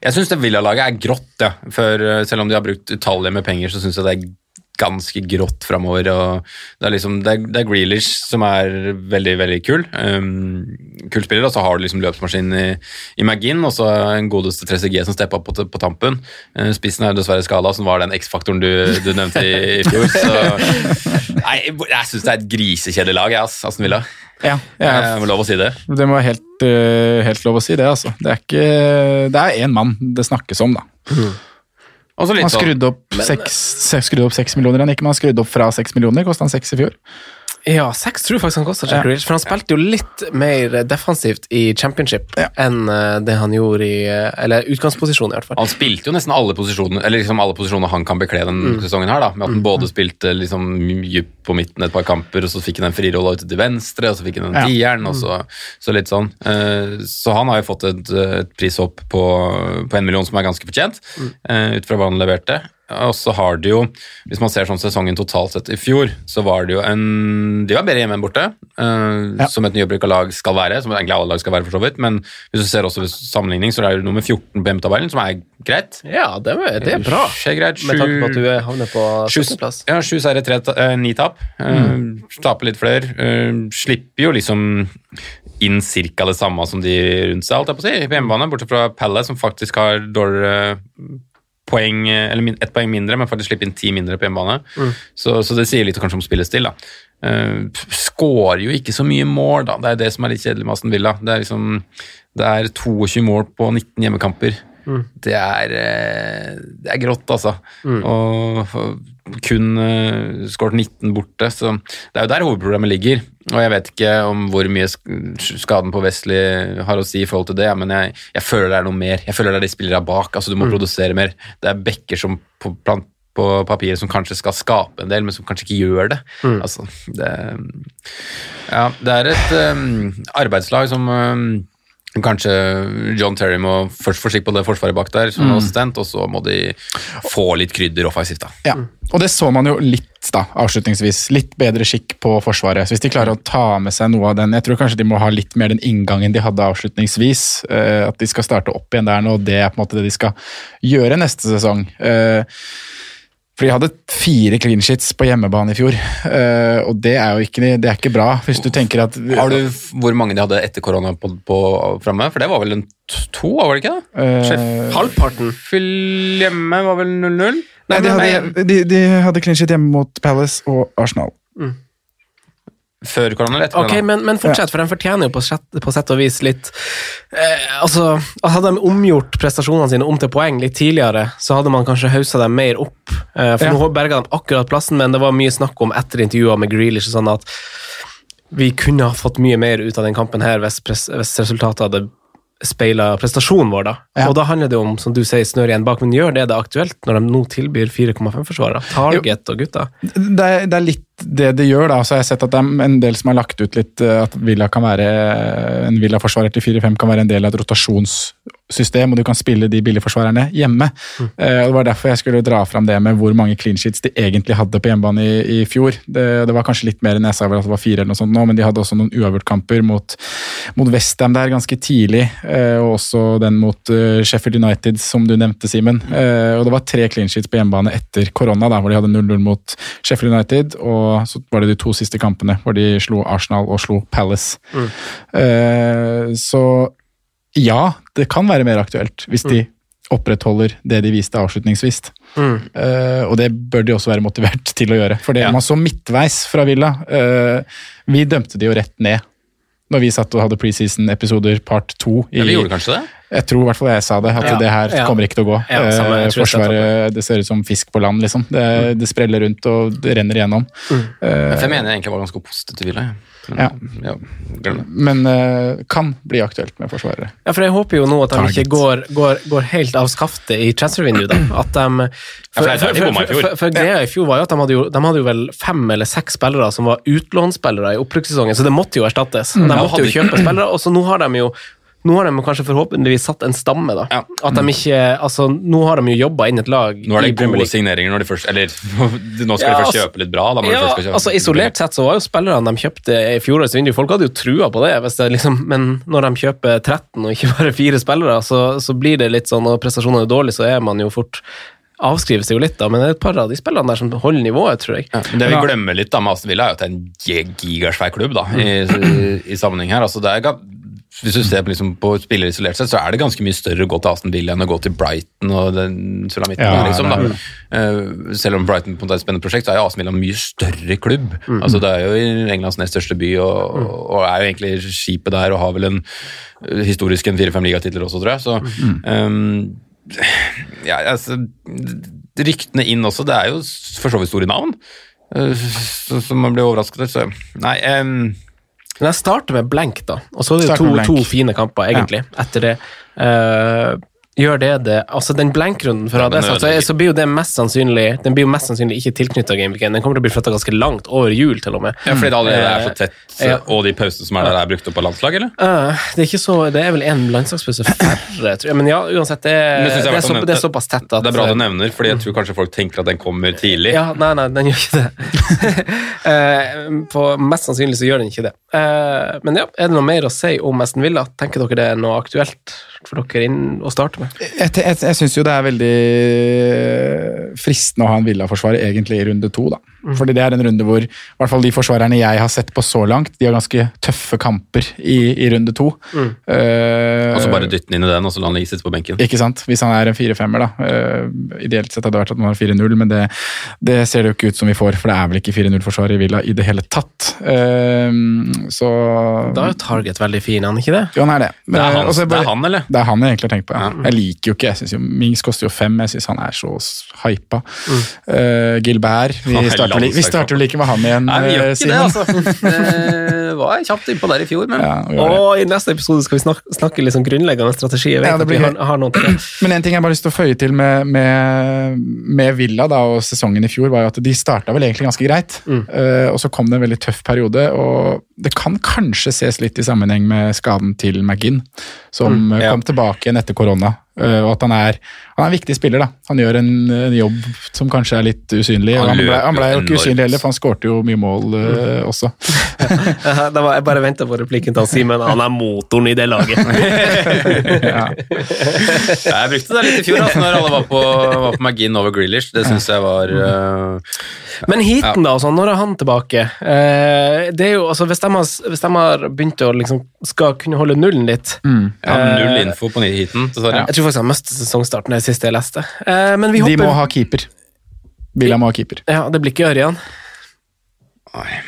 jeg syns det Villa-laget er grått, ja. For selv om de har brukt utallige med penger, så syns jeg det er ganske grått framover. Og det er liksom det er, det er Grealish som er veldig, veldig kul. Um, kul spiller, og så har du liksom løpsmaskinen i, i McGinn, og så en godeste 3CG som steppa på, på tampen. Uh, spissen er jo dessverre skada, som var den X-faktoren du, du nevnte i, i fjor. Så Nei, jeg syns det er et grisekjedelig lag, jeg, ass, Aston Villa. Ja, Jeg ja, må lov å si det. det må være helt, eh, helt lov å si det, altså. Det er ikke Det er én mann det snakkes om, da. Og så litt Man sånn skrudde opp seks, seks- skrudde opp seks millioner igjen. Ikke man skrudde opp fra seks millioner, kosta han seks i fjor. Ja, seks tror jeg faktisk han kosta Jack Ja. Grealish, for han spilte jo litt mer defensivt i championship Ja. enn eh, det han gjorde i eh, Eller utgangsposisjon, i hvert fall. Han spilte jo nesten alle posisjoner eller liksom alle posisjoner han kan bekle den sesongen. her da, Med at han både spilte liksom dypt på midten et par kamper, og så fikk han en frirolle ute til venstre, og så fikk han en Ja. tieren, og så, så litt sånn. Eh, Så han har jo fått et, et prishopp på, på en million som er ganske fortjent, eh, ut fra hva han leverte. Og så har de jo, hvis man ser sånn sesongen totalt sett i fjor, så var det jo en De var bedre hjemme enn borte, uh, Ja. som et nyopprykka lag skal være, som egentlig alle lag skal være for så vidt, men hvis du ser også ved sammenligning, så er det nummer 14 på hjemmetabellen, som er greit. Ja, det, er- det er bra. Skjer greit. Med tanke på at du er- havner på sju, 17.-plass. ja, sju seire, tre, eh, ni tap. Eh, Taper litt flere. Uh, slipper jo liksom inn cirka det samme som de rundt seg, alt jeg på å si, på hjemmebane, bortsett fra Palace, som faktisk har dårligere poeng, eller ett poeng mindre, men faktisk slippe inn ti mindre på hjemmebane. Så, så det sier litt kanskje om spillestil, da. Uh, Skårer jo ikke så mye mål, da. Det er det som er litt kjedelig med Aston Villa. Det er liksom det er 22 mål på 19 hjemmekamper. Det, er, eh, det er grått, altså. Og kun uh, skåret 19 borte, så det er jo der hovedproblemet ligger. Og jeg vet ikke om hvor mye skaden på Wesley har å si i forhold til det, men jeg, jeg føler det er noe mer. Jeg føler det er de spillere bak. altså Du må produsere mer. Det er bekker som på, plant, på papiret som kanskje skal skape en del, men som kanskje ikke gjør det. Altså, det, ja, det er et um, arbeidslag som um, Kanskje John Terry må først få skikk på det forsvaret bak der, som assistent, og så må de få litt krydder offensivt. da. Ja, og det så man jo litt da, avslutningsvis. Litt bedre skikk på Forsvaret. Så hvis de klarer å ta med seg noe av den Jeg tror kanskje de må ha litt mer den inngangen de hadde avslutningsvis. eh, at de skal starte opp igjen der nå, og det er på en måte det de skal gjøre neste sesong. Eh, for de hadde fire clean sheets på hjemmebane i fjor, uh, og det er jo ikke, det er ikke bra. Hvis du tenker at Har du hvor mange de hadde etter korona på, på framme? For det var vel en to, var det ikke? da? Uh, Sjef- Halvparten. Fyll hjemme var vel 0-0? Nei, de hadde, de, de hadde clean sheet hjemme mot Palace og Arsenal. Før korona eller etter Ok, korona? men, men fortsett, for de fortjener jo på sett, på sett og vis litt eh, Altså, Hadde de omgjort prestasjonene sine om til poeng litt tidligere, så hadde man kanskje haussa dem mer opp. Eh, for Ja. nå berga de akkurat plassen, men det var mye snakk om etter intervjuer med Grealish sånn at vi kunne ha fått mye mer ut av den kampen her hvis, hvis resultatet hadde speila prestasjonen vår, da. Ja. Og da handler det om, som du sier, snør igjen bak, men gjør det det aktuelt når de nå tilbyr 4,5-forsvarere? Target og gutta? det det er litt det det gjør, da. Så jeg har sett at det er en del som har lagt ut litt eh, at Villa kan være en Villa-forsvarer til 4-5 kan være en del av et rotasjonssystem, og du kan spille de billigforsvarerne hjemme. Mm. og Det var derfor jeg skulle dra fram det med hvor mange clean sheets de egentlig hadde på hjemmebane i, i fjor. Det, det var kanskje litt mer enn jeg sa vel at det var fire eller noe sånt nå, men de hadde også noen uavgjortkamper mot, mot Westham der ganske tidlig, og også den mot uh, Sheffield United, som du nevnte, Simen. Og det var tre clean sheets på hjemmebane etter korona, da, hvor de hadde 0-0 mot Sheffield United, og så var det de to siste kampene hvor de slo Arsenal og slo Palace. Eh, så ja, det kan være mer aktuelt hvis de opprettholder det de viste avslutningsvis. Eh, og det bør de også være motivert til å gjøre. For det Ja. man så midtveis fra Villa uh, Vi dømte de jo rett ned når vi satt og hadde preseason-episoder part to. i- Ja, vi gjorde kanskje det? jeg tror i hvert fall jeg sa det, at Ja, det her ja. kommer ikke til å gå. Ja, samme, Eh, sa Forsvaret det ser ut som fisk på land, liksom. Det, det spreller rundt og det renner igjennom. Eh, For jeg mener jeg egentlig var ganske positiv til Villa. jeg. Ja. ja, men uh, kan bli aktuelt med forsvarere. Ja, for jeg håper jo nå at de Target. ikke går, går, går helt av skaftet i transfervinduet. da. At de, for det for, for, for greia i fjor var jo at de hadde jo, de hadde jo vel fem eller seks spillere som var utlånsspillere i opprykkssesongen, så det måtte jo erstattes. De måtte jo kjøpe spillere, og så nå har de jo nå har de kanskje forhåpentligvis satt en stamme. da. Ja. At de ikke, altså Nå har de jo jobba inn et lag Nå er det gode signeringer når de først Eller [LAUGHS] nå skal Ja, de først altså- kjøpe litt bra. Da, Ja, først skal kjøpe. altså Isolert sett så var jo spillerne de kjøpte i fjorårets vindu, folk hadde jo trua på det, hvis det liksom, men når de kjøper 13 og ikke [LAUGHS] bare fire spillere, så, så blir det litt sånn, og prestasjonene er dårlige, så er man jo fort avskrives det jo litt, da, men det er et par av de spillene der som holder nivået, tror jeg. Ja, men det vi glemmer litt da med Aston Villa, er jo at det er en gi- gigasvær klubb da, i, i, i sammenheng her. Altså, det er, hvis du ser på, liksom, på spillere isolert sett, så er det ganske mye større å gå til Aston Villa enn å gå til Brighton og den sulamitten Ja, liksom. Da. Uh, selv om Brighton på en måte er et spennende prosjekt, så er jo Aston Villa en mye større klubb. Mm. Altså, det er jo Englands nest største by, og, og er jo egentlig skipet der og har vel en eh, historisk en fire-fem ligatitler også, tror jeg. Så Mm. um, ja, altså, ryktene inn også, det er jo for så vidt store navn. Uh, så- som man blir overrasket over. Så nei em, Men jeg starter med blank, da. Og så er det jo to, to fine kamper, egentlig, etter det. Eh, gjør det det Altså, den blank-runden for ADS, altså, så blir jo det mest sannsynlig Den blir jo mest sannsynlig ikke tilknytta gameweekend. Den kommer til å bli flytta ganske langt over jul, til og med. ja, fordi det allerede er så tett, Ja. og de pausene som er der, er brukt opp av landslag, eller? Uh, det er ikke så Det er vel én landslagspause færre, tror jeg. Men ja, uansett, det, det, er, så, det er såpass tett at Det er bra du nevner, fordi jeg tror kanskje folk tenker at den kommer tidlig. Ja, nei, nei, den gjør ikke det. [LAUGHS] Eh, på, mest sannsynlig så gjør den ikke det. Uh, men ja, er det noe mer å si om Aston Villa? Tenker dere det er noe aktuelt for dere inn å starte med? Jeg, jeg, jeg syns jo det er veldig fristende å ha en Villa-forsvarer egentlig i runde to. da. Mm. Fordi det er en runde hvor i hvert fall de forsvarerne jeg har sett på så langt, de har ganske tøffe kamper i, i runde to. Mm. Uh, Og så bare dytte den inn i den, og så la han ligge sitte på benken. Ikke sant? Hvis han er en 4-5-er, da. Uh, ideelt sett hadde det vært at man har 4-0, men det, det ser det jo ikke ut som vi får, for det er vel ikke 4-0-forsvar i Villa i det hele tatt. Uh, så Da er jo Target veldig fin, han ikke det? Jo, han er det. Men, Det er han, bare, det er han, eller? Det er han jeg egentlig har tenkt på. Ja. Jeg liker jo ikke jeg synes jo, Mings koster jo fem, jeg syns han er så hypa. Eh, Gilbert Vi Han er starter, vi starter vel ikke med han igjen, Nei, vi gjør ikke ikke det, altså. [LAUGHS] Det var kjapt innpå der i fjor, men Ja. Og i neste episode skal vi snakke, snakke litt om grunnleggende strategi. Jeg vet Ja, det at vi har, har noe til det. [CLEARS THROAT] Men en ting jeg bare har lyst til å føye til med, med, med Villa da, og sesongen i fjor, var jo at de starta vel egentlig ganske greit. Eh, og så kom det en veldig tøff periode, og det kan kanskje ses litt i sammenheng med skaden til McGinn, som mm, ja. kom tilbake igjen etter korona. Eh, og at han er, han er en viktig spiller. da. Han gjør en, en jobb som kanskje er litt usynlig. Han og Han ble, han ble jo ikke usynlig heller, for han skårte jo mye mål eh, også. [LAUGHS] Det var, jeg bare venta på replikken til han Simen. Han er motoren i det laget. [LAUGHS] ja. [LAUGHS] jeg brukte det litt i fjor, altså, når alle var på, var på McGinn over Grealish. Det syns jeg var uh, Men heaten, da, sånn, når er han tilbake? Uh, det er jo, altså, hvis, de har, hvis de har begynt å liksom skal kunne holde nullen litt ja, Null info på heaten, dessverre. Jeg tror faktisk han mistet sesongstarten, det siste jeg leste. Eh, men vi De må ha keeper. Villa må ha keeper. Ja, det blir ikke Ørjan. Nei.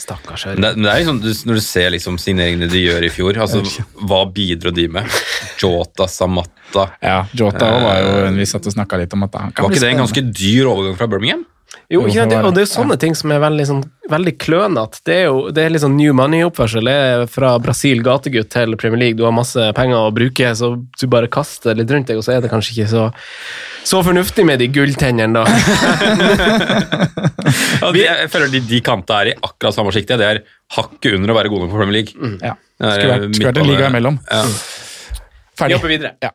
Stakkars Ørjan. Det, det er liksom, du- Når du ser liksom signeringene de gjør i fjor, altså, hva bidro de med? Jota, Samatta Ja, Jota var jo en vi satt og snakka litt om at han kan Var ikke det en ganske dyr overgang fra Birmingham? Jo, ikke, sant, det, og det er jo sånne ting som er veldig, sånn, veldig klønete. Det er jo det er litt sånn new money-oppførsel. Det er fra Brasil gategutt til Premier League. Du har masse penger å bruke, så du bare kaster litt rundt deg, og så er det kanskje ikke så, så fornuftig med de gulltennene, da. [LAUGHS] Ja, de, jeg føler de, de kanta er i akkurat samme sjiktet. Det er hakket under å være gode nok for Premier League. Ja. Det er, Skulle vært, vært en liga imellom. Ja. Vi Ferdig. hopper videre. Ja.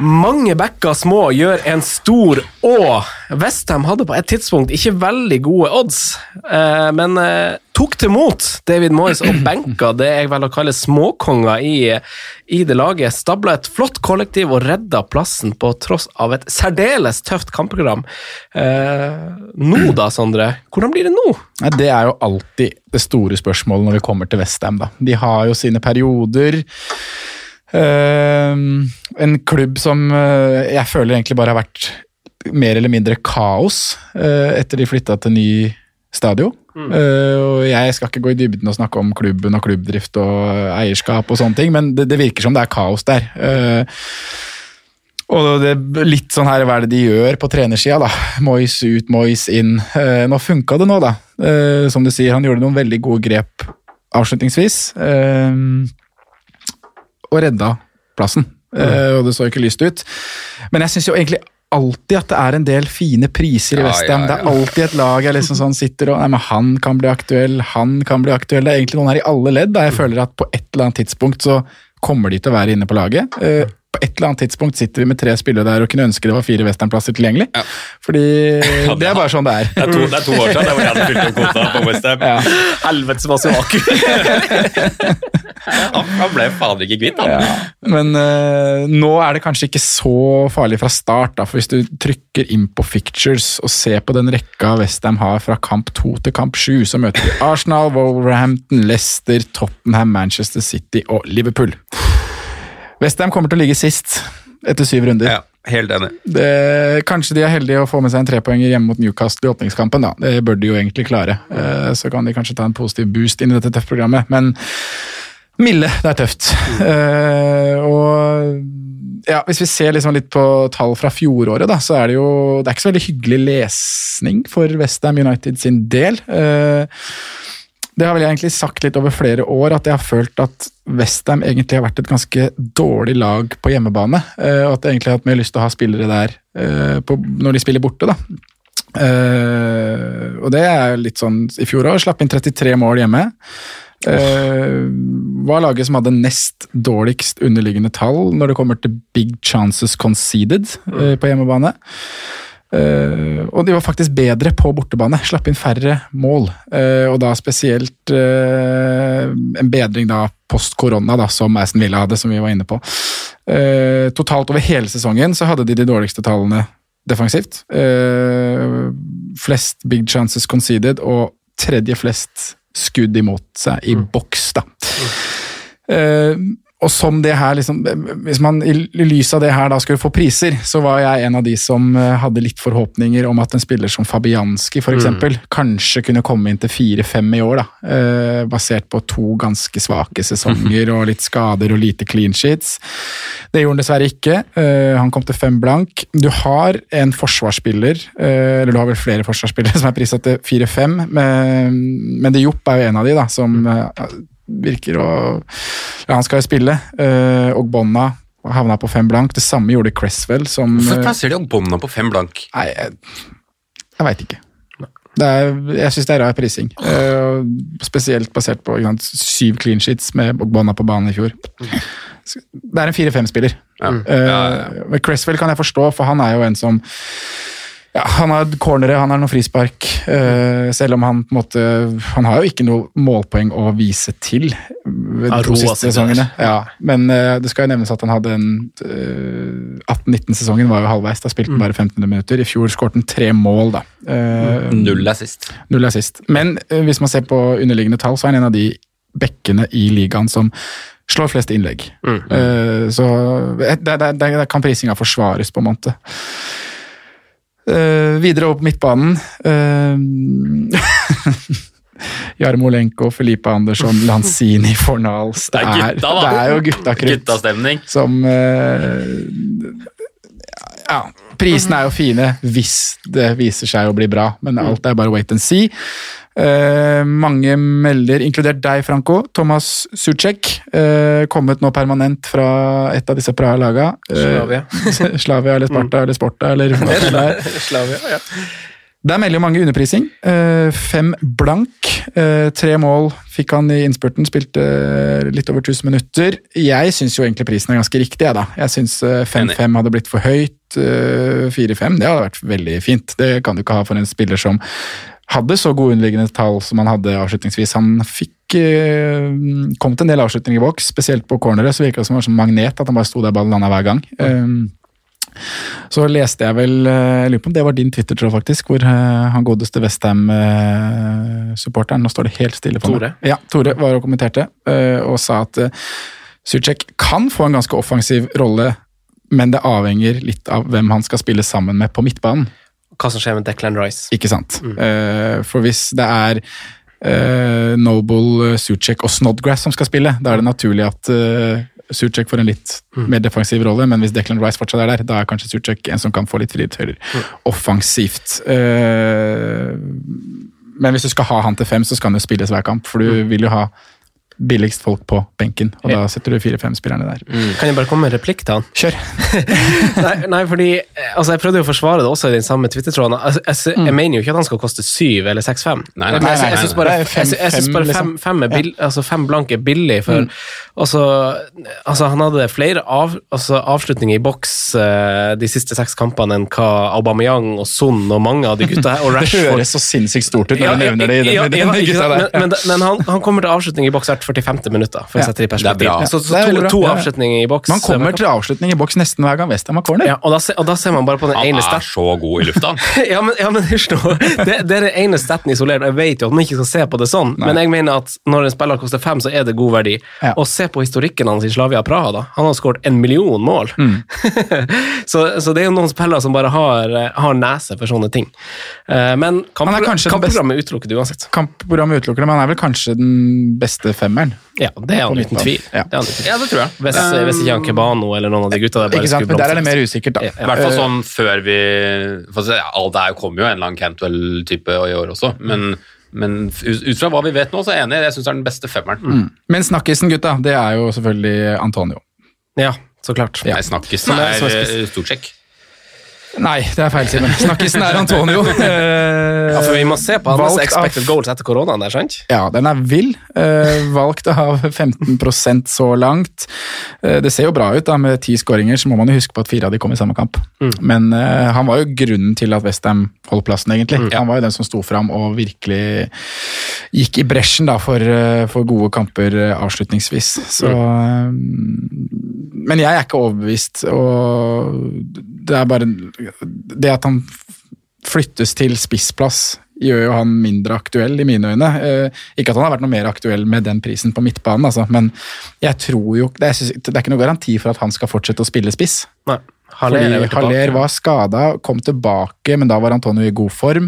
Mange bekker små gjør en stor Å. Westham hadde på et tidspunkt ikke veldig gode odds, eh, men eh, tok til mot David Moyes og benka det jeg vel å kalle småkonger i, i det laget. Stabla et flott kollektiv og redda plassen på tross av et særdeles tøft kampprogram. Eh, nå da, Sondre? Hvordan blir det nå? Det er jo alltid det store spørsmålet når vi kommer til Westham. De har jo sine perioder. Ehm, en klubb som eh, jeg føler egentlig bare har vært mer eller mindre kaos eh, etter de flytta til ny stadion. Eh, og jeg skal ikke gå i dybden og snakke om klubben og klubbdrift og eierskap og sånne ting, men det, det virker som det er kaos der. Uh, og det er litt sånn her, hva er det de gjør på trenersida, da? Moise ut, Moise inn. Uh, nå funka det nå, da. Eh, som du sier, han gjorde noen veldig gode grep avslutningsvis. Eh, og redda plassen. Eh, og det så ikke lyst ut. Men jeg syns jo egentlig alltid at det er en del fine priser i Ja, Westham. ja, ja. Det er alltid et lag jeg liksom sånn sitter og Nei, men han kan bli aktuell, han kan bli aktuell. Det er egentlig noen her i alle ledd. der jeg føler at på et eller annet tidspunkt så kommer de til å være inne på laget. Eh, på et eller annet tidspunkt sitter vi med tre spillere der og kunne ønske det var fire Western-plasser tilgjengelig. Fordi [LAUGHS] det er bare sånn det er. Det er to, det er to år siden det var jeg hadde fylt opp kvota på Westham. Ja. Helvetes [LAUGHS] Masuaku! Han, han ble fader ikke kvitt, han. Ja, men uh, nå er det kanskje ikke så farlig fra start, da, for hvis du trykker inn på fictures og ser på den rekka Westham har fra kamp 2 til kamp 7, så møter vi Arsenal, Wolverhampton, Leicester, Tottenham, Manchester City og Liverpool. Westham kommer til å ligge sist etter syv runder. Ja, helt enig. Det, kanskje de er heldige å få med seg en trepoenger hjemme mot Newcastle i åpningskampen. da. Det bør de jo egentlig klare. Eh, Så kan de kanskje ta en positiv boost inn i dette tøffe programmet. Men milde, det er tøft. Eh, og ja, hvis vi ser liksom litt på tall fra fjoråret, da, så er det jo det er ikke så veldig hyggelig lesning for Westham United sin del. Eh, det har vel jeg egentlig sagt litt over flere år, at jeg har følt at Westham egentlig har vært et ganske dårlig lag på hjemmebane. eh, Og at jeg egentlig har hatt mer lyst til å ha spillere der eh, på, når de spiller borte. da. Eh, og det er litt sånn i fjor òg. Slapp inn 33 mål hjemme. Uh, var laget som hadde nest dårligst underliggende tall når det kommer til big chances conceded uh, på hjemmebane. Eh, og de var faktisk bedre på bortebane, slapp inn færre mål. Uh, og da spesielt uh, en bedring da post korona, da, som Aston Villa hadde, som vi var inne på. Totalt over hele sesongen så hadde de de dårligste tallene defensivt. Flest big chances conceded og tredje flest skudd imot seg i boks, da. Eh, og som det her, liksom, Hvis man i lys av det her da skulle få priser, så var jeg en av de som eh, hadde litt forhåpninger om at en spiller som Fabianski for eksempel, kanskje kunne komme inn til fire-fem i år. da, eh, Basert på to ganske svake sesonger [LAUGHS] og litt skader og lite clean sheets. Det gjorde han dessverre ikke. Eh, han kom til fem blank. Du har en forsvarsspiller, eh, eller du har vel flere forsvarsspillere [LAUGHS] som er prisa til fire-fem, men, men det Jopp er jo en av de da, som eh, virker å Ja, han skal jo spille, Uh, og Bonna havna på fem blank. Det samme gjorde Cresswell, som Hvorfor eh, plasserer de Ogbonna på fem blank? Nei, jeg, jeg veit ikke. Det er, jeg syns det er rar prising. Uh, spesielt basert på sant, syv clean sheets med Bonna på banen i fjor. Det er en fire-fem-spiller. Ja. Uh, Ja, ja, Cresswell kan jeg forstå, for han er jo en som ja, Han har cornere, han har noe frispark. Uh, selv om han på en måte Han har jo ikke noe målpoeng å vise til ved de to siste sesongene. Ja, men uh, det skal jo nevnes at han hadde en uh, 18-19-sesongen var jo halvveis. Da spilte han bare 15 minutter. I fjor skåret han tre mål, da. Eh, Null er sist. Null er sist. Men eh, hvis man ser på underliggende tall, så er han en av de bekkene i ligaen som slår flest innlegg. Eh, så eh, der, der, der, der kan prisinga forsvares, på en måte. Eh, videre opp midtbanen. [LAUGHS] Uh, Jarmolenko, Felipe Andersson, Lanzini, Fornals. Det er gutta, det er jo guttakrutt Guttastemning. som eh, Ja, prisene er jo fine hvis det viser seg å bli bra, men alt er bare wait and see. Eh, mange melder, inkludert deg, Franco. Thomas Sucek. eh, kommet nå permanent fra et av disse Praha-laga. Eh, Slavia. [LAUGHS] Slavia eller Sparta eller Sporta eller hva det er. [LAUGHS] Slavia, ja. Der melder mange underprising. Eh, fem blank. Eh, tre mål fikk han i innspurten, spilte eh, litt over 1000 minutter. Jeg syns jo egentlig prisen er ganske riktig, jeg, da. Jeg syns eh, 5-5 hadde blitt for høyt. eh, 4-5, det hadde vært veldig fint. Det kan du ikke ha for en spiller som hadde så gode underliggende tall som han hadde avslutningsvis. Han fikk kom til en del avslutninger i boks, spesielt på corneret, så virka det som en som magnet, at han bare sto der ballen landa hver gang. Eh, så leste jeg vel eh, Jeg lurer på om det var din Twitter, tror jeg faktisk, hvor eh, han godeste Westham-supporteren Nå står det helt stille for Tore? meg. Ja, Tore var og kommenterte, eh, og sa at Sucek kan få en ganske offensiv rolle, men det avhenger litt av hvem han skal spille sammen med på midtbanen. Hva som skjer med Declan Rice. Ikke sant? Mm. for hvis det er eh, Noble, Sucek og Snodgrass som skal spille, da er det naturlig at Sucek får en litt mer defensiv rolle, men hvis Declan Rice fortsatt er der, da er kanskje Sucek en som kan få litt frihetshøyder offensivt. Eh, men hvis du skal ha han til fem, så skal han jo spilles hver kamp, for du vil jo ha billigst folk på benken, og da setter du fire-fem-spillerne der. Kan jeg bare komme med en replikk til han? Kjør! [LAUGHS] nei, nei, fordi eh, altså, Jeg prøvde jo å forsvare det også i den samme Twitter-tråden. Altså, jeg, sy- jeg mener jo ikke at han skal koste syv eller seks-fem. Nei, jeg, nei, jeg syns bare, jeg, fem- jeg synes bare fem, liksom. fem, er bill, altså, fem blank er billig. For altså, altså, Han hadde flere av, altså, avslutninger i boks eh, de siste seks kampene enn hva Aubameyang og Son og mange av de gutta her, og [LAUGHS] Det høres så sinnssykt stort ut når Ja, du nevner det i den, ja, den, den, den gutta der. Men, men, men han, han kommer til avslutning i boks hvert 45. minutter, for å sette det i perspektiv. Det. Så, så to, to avslutninger i boks. Man kommer til avslutning i boks nesten hver gang Westham har corner. ja, og, da, og da ser man bare på den Han ene er så god i lufta. [LAUGHS] ja, men, ja, men. Det, det er den ene staten isolert. Jeg vet jo at man ikke skal se på det sånn, Nei. men jeg mener at når en spiller koster fem, så er det god verdi. Ja. Og se på historikken hans i Slavia Praha. da. Han har skåret en million mål. Mm. [LAUGHS] så, så det er jo noen spillere som bare har, eh, har nese for sånne ting. Eh, Men kampprogrammet kamp utelukker det uansett. Kampprogrammet utelukker det, men han er vel kanskje den beste femmeren. Femmeren. Ja, det er han uten tvil. Ja. Det er. Ja, det tror jeg. Hvis, hvis ikke Ankebano eller noen av de gutta der bare Ikke sant? Men der er det mer usikkert, da. Ja, I hvert fall sånn før vi for se, ja, Alt det her kommer jo en eller annen Cantwell-type i år også, men, men ut fra hva vi vet nå, så er jeg enig. Jeg syns det er den beste femmeren. Men snakkisen, gutta, det er jo selvfølgelig Antonio. Ja, så klart. Nei, snakkes Som er- er, som er spist. eh, stort sjekk. Nei, det er feil, Simen. Snakkisen er Antonio. [LAUGHS] Ja, for vi må se på hans av- expected goals etter koronaen der, sant? Ja, den er vill. Uh, valgt av 15% så langt. Uh, det ser jo bra ut, da. Med ti skåringer så må man jo huske på at fire av de kom i samme kamp. Men uh, han var jo grunnen til at Westham holdt plassen, egentlig. Han var jo den som sto fram og virkelig gikk i bresjen da, for, for gode kamper avslutningsvis. Så eh, Men jeg er ikke overbevist, og det er bare Det at han flyttes til spissplass gjør jo han mindre aktuell i mine øyne. Eh, ikke at han har vært noe mer aktuell med den prisen på midtbanen, altså, men jeg tror jo det er, det er ikke noe garanti for at han skal fortsette å spille spiss. Nei. Haller er. Haller var skada, kom tilbake, men da var Antonio i god form.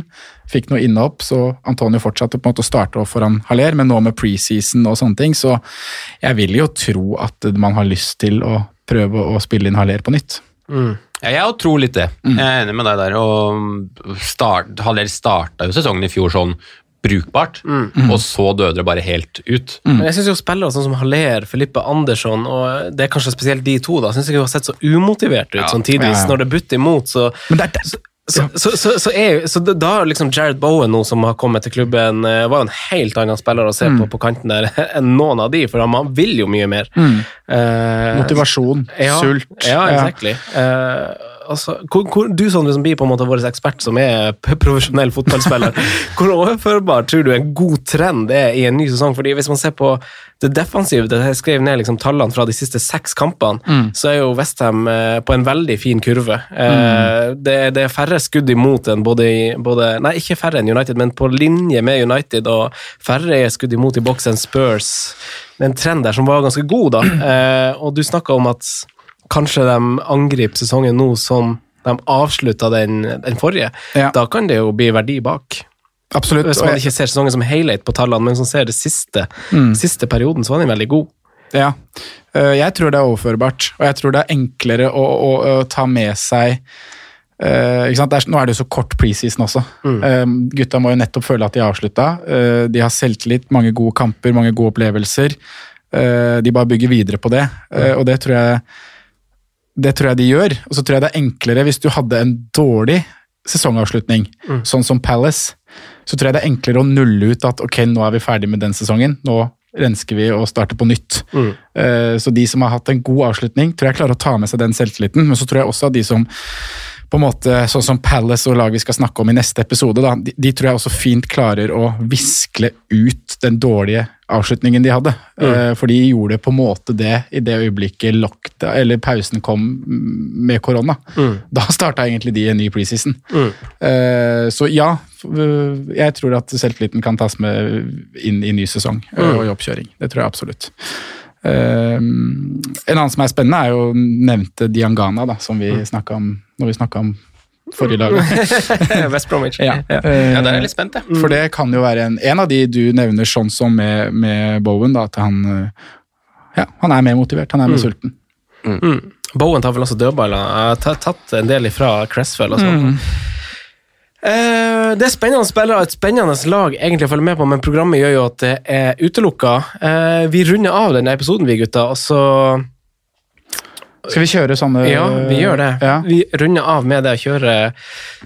Fikk noe innhopp, så Antonio fortsatte på en måte å starte opp foran Haller, men nå med preseason og sånne ting, så jeg vil jo tro at man har lyst til å prøve å spille inn Haller på nytt. Ja, jeg tror litt det. Jeg er enig med deg der. Og start, Haller starta jo sesongen i fjor sånn brukbart, og så døde det bare helt ut. Men jeg synes jo spillere sånn som Haller, Filippe Andersson, og det er kanskje spesielt de to, da, synes jeg har sett så umotivert ut Ja. sånn tidvis. Ja, ja. Når det butter imot, så Men det er, så, så, så, så, er, så da- liksom Jared Bowen nå som har kommet til klubben, eh, var jo en helt annen spiller å se på på kanten der [LAUGHS] enn noen av de, for han vil jo mye mer. Eh, motivasjon, ja, sult. Ja, exactly. Eh, altså, hvor, hvor, du som liksom blir på en måte vår ekspert som er profesjonell fotballspiller, [LAUGHS] hvor overførbar tror du en god trend er i en ny sesong? Fordi Hvis man ser på det defensive, det jeg skrev ned liksom tallene fra de siste seks kampene, så er jo Westham eh, på en veldig fin kurve. Eh, det, det er færre skudd imot enn både, i- både Nei, ikke færre enn United, men på linje med United, og færre skudd imot i boks enn Spurs. Det er en trend der som var ganske god, da. [CLEARS THROAT] Eh, og du snakka om at kanskje de angriper sesongen nå som de avslutta den, den forrige. Ja. Da kan det jo bli verdi bak. Absolutt. Hvis man ikke ser sesongen som helhet på tallene, men som ser det siste, siste perioden, så var den veldig god. Ja, øh, jeg tror det er overførbart, og jeg tror det er enklere å, å, å ta med seg Uh, er, nå er det jo så kort preseason også. Eh, gutta må jo nettopp føle at de har avslutta. Uh, de har selvtillit, mange gode kamper, mange gode opplevelser. Eh, de bare bygger videre på det, eh, og det tror jeg det tror jeg de gjør. Og så tror jeg det er enklere hvis du hadde en dårlig sesongavslutning, sånn som Palace. Så tror jeg det er enklere å nulle ut at ok, nå er vi ferdig med den sesongen. Nå rensker vi og starter på nytt. Eh, Så de som har hatt en god avslutning, tror jeg klarer å ta med seg den selvtilliten. Men så tror jeg også at de som på en måte, sånn som Palace og lag vi skal snakke om i neste episode, da, de, de tror jeg også fint klarer å viskle ut den dårlige avslutningen de hadde. Mm. for de gjorde på en måte det i det øyeblikket lockda, eller pausen kom med korona. [LAUGHS] Da starta egentlig de en ny preseason. Mm. så ja, øh, jeg tror at selvtilliten kan tas med inn i ny sesong øh, og i oppkjøring. Det tror jeg absolutt. Eh, en annen som er spennende, er jo nevnte Diangana, da, som vi snakket om når vi snakka om forrige lag. [LAUGHS] West Bromwich. ja. Ja, ja der er jeg litt spent, jeg. For det kan jo være en, en av de du nevner, sånn som med, med Bowen, da, at han øh, ja, han er mer motivert, han er mer sulten. Bowen tar vel også dødballer. Jeg har tatt- en del ifra Cresswell og sånn. Uh, det er spennende spillere, et spennende lag egentlig å følge med på, men programmet gjør jo at det er utelukka. Uh, vi runder av denne episoden, vi gutta, og så Skal vi kjøre sånne Ja, vi gjør det. Ja. Vi runder av med det å kjøre,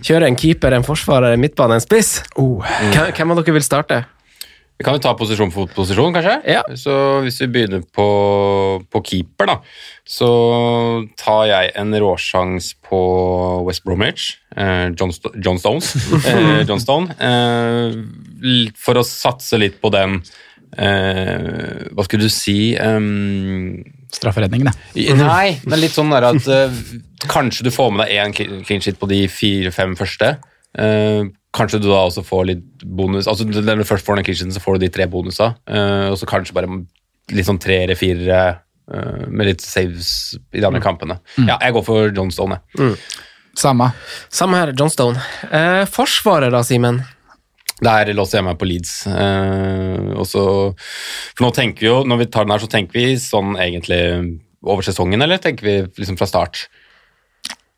kjøre en keeper, en forsvarer, en midtbane, en spiss. Oh. Hvem hvem av dere vil starte? Vi kan jo ta posisjon for posisjon, kanskje? Ja. Så hvis vi begynner på, på keeper, da, så tar jeg en råsjans på West Bromwich. Eh, John, Sto John Stones. [LAUGHS] eh, John Stone. Eh, for å satse litt på den eh, Hva skulle du si um, Strafferedningen, ja. Nei, men litt sånn der at uh, kanskje du får med deg én clean sheet på de fire-fem første. Uh, kanskje du da også får litt bonus Altså Når du først får den clean sheeten, så får du de tre bonusa. Uh, og så kanskje bare litt sånn tre eller fire eh, med litt saves i de andre kampene. Ja, jeg går for John Stone, Mm. Samme. Samme her, John Stone. forsvaret forsvarer da, Simen? Der låser jeg meg på Leeds. Eh, også, for nå tenker vi jo, når vi tar den her, så tenker vi sånn egentlig over sesongen, eller tenker vi liksom fra start?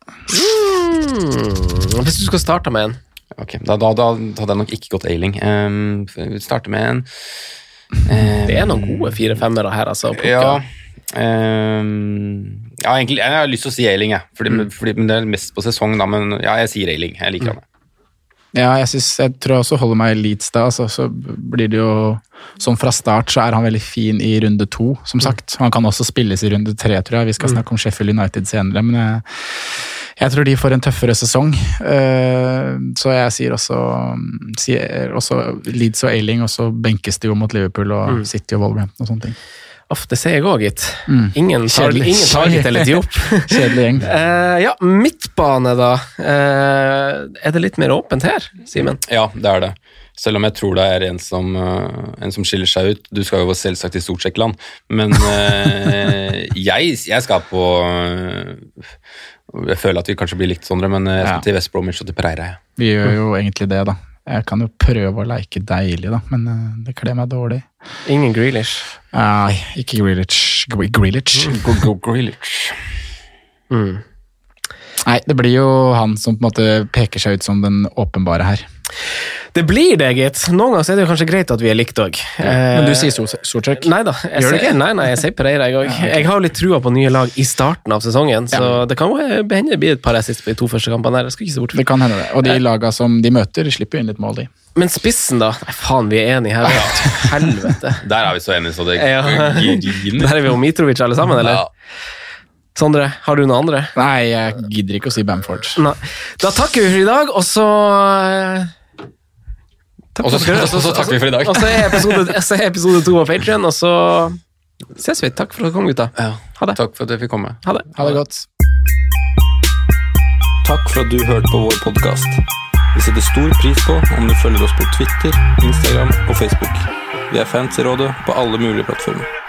Mm, hvis du skal starte med en Ok, Da, da, da hadde jeg nok ikke gått Ailing. Um, vi starter med en um, Det er noen gode fire-femmere her, altså. Ja, um, ja, egentlig, jeg har lyst til å si Ailing, jeg. Fordi, fordi, men det er mest på sesong, da. Men ja, jeg sier Ailing. Jeg liker han. Ja, jeg, synes, jeg tror jeg også holder meg i Leeds da. Altså, så blir det jo Sånn fra start så er han veldig fin i runde to, som sagt. Han kan også spilles i runde tre, tror jeg. Vi skal snakke om Sheffield United senere, men jeg, jeg tror de får en tøffere sesong. Eh, så jeg sier også, sier også Leeds og Ailing, og så benkes de jo mot Liverpool og City og Wolverhampton og sånne ting. Uff, det ser jeg òg, gitt. Mm. Ingen tar, Kjedelig. ingen tar gitt eller Diop. Kjedelig gjeng. Uh, ja, midtbane, da. Uh, er det litt mer åpent her, Simen? Ja, det er det. Selv om jeg tror det er en som, uh, en som skiller seg ut. Du skal jo selvsagt til Stortsjekkland, men eh, [LAUGHS] jeg, jeg skal på Jeg føler at vi kanskje blir likt, Sondre, men jeg skal Ja. til West Bromwich og til Pereira. Vi gjør jo egentlig det, da. Jeg kan jo prøve å leke deilig, da, men eh, det kler meg dårlig. Ingen Grealish. Nei, ikke Grealish. Gre- Grealish. Go, go, Grealish. Mm. Nei, det blir jo han som på en måte peker seg ut som den åpenbare her. Det blir det, gitt. Noen ganger er det jo kanskje greit at vi er likt òg. Men du sier Sortsjek? Nei da, jeg Gjør du ikke? nei, nei, jeg sier Pereira, jeg òg. [LAUGHS] Jeg har jo litt trua på nye lag i starten av sesongen, så det kan hende det blir et par assist på de to første kampene. her. Jeg skal ikke se bort fra. Det kan hende, det. Og de lagene som de møter, de slipper jo inn litt mål, de. Men spissen, da? Nei, faen, vi er enige her. [LAUGHS] Helvete. Der er vi så enige, så det Ja. griner. [LAUGHS] Der er vi jo Mitrovic alle sammen, eller? Ja. Sondre, har du noen andre? Nei, jeg gidder ikke å si Bamford. Nei. Da takker vi for i dag, og så eh, [LAUGHS] Og så, takker vi for i dag. Og så er episode, så to av Patrion, og så ses vi. Takk for at du kom, gutta. Ja. Ha det. Takk for at jeg fikk komme. Ha det. Ha det godt. Takk for at du hørte på vår podkast. Vi setter stor pris på om du følger oss på Twitter, Instagram og Facebook. Vi er fans i rådet på alle mulige plattformer.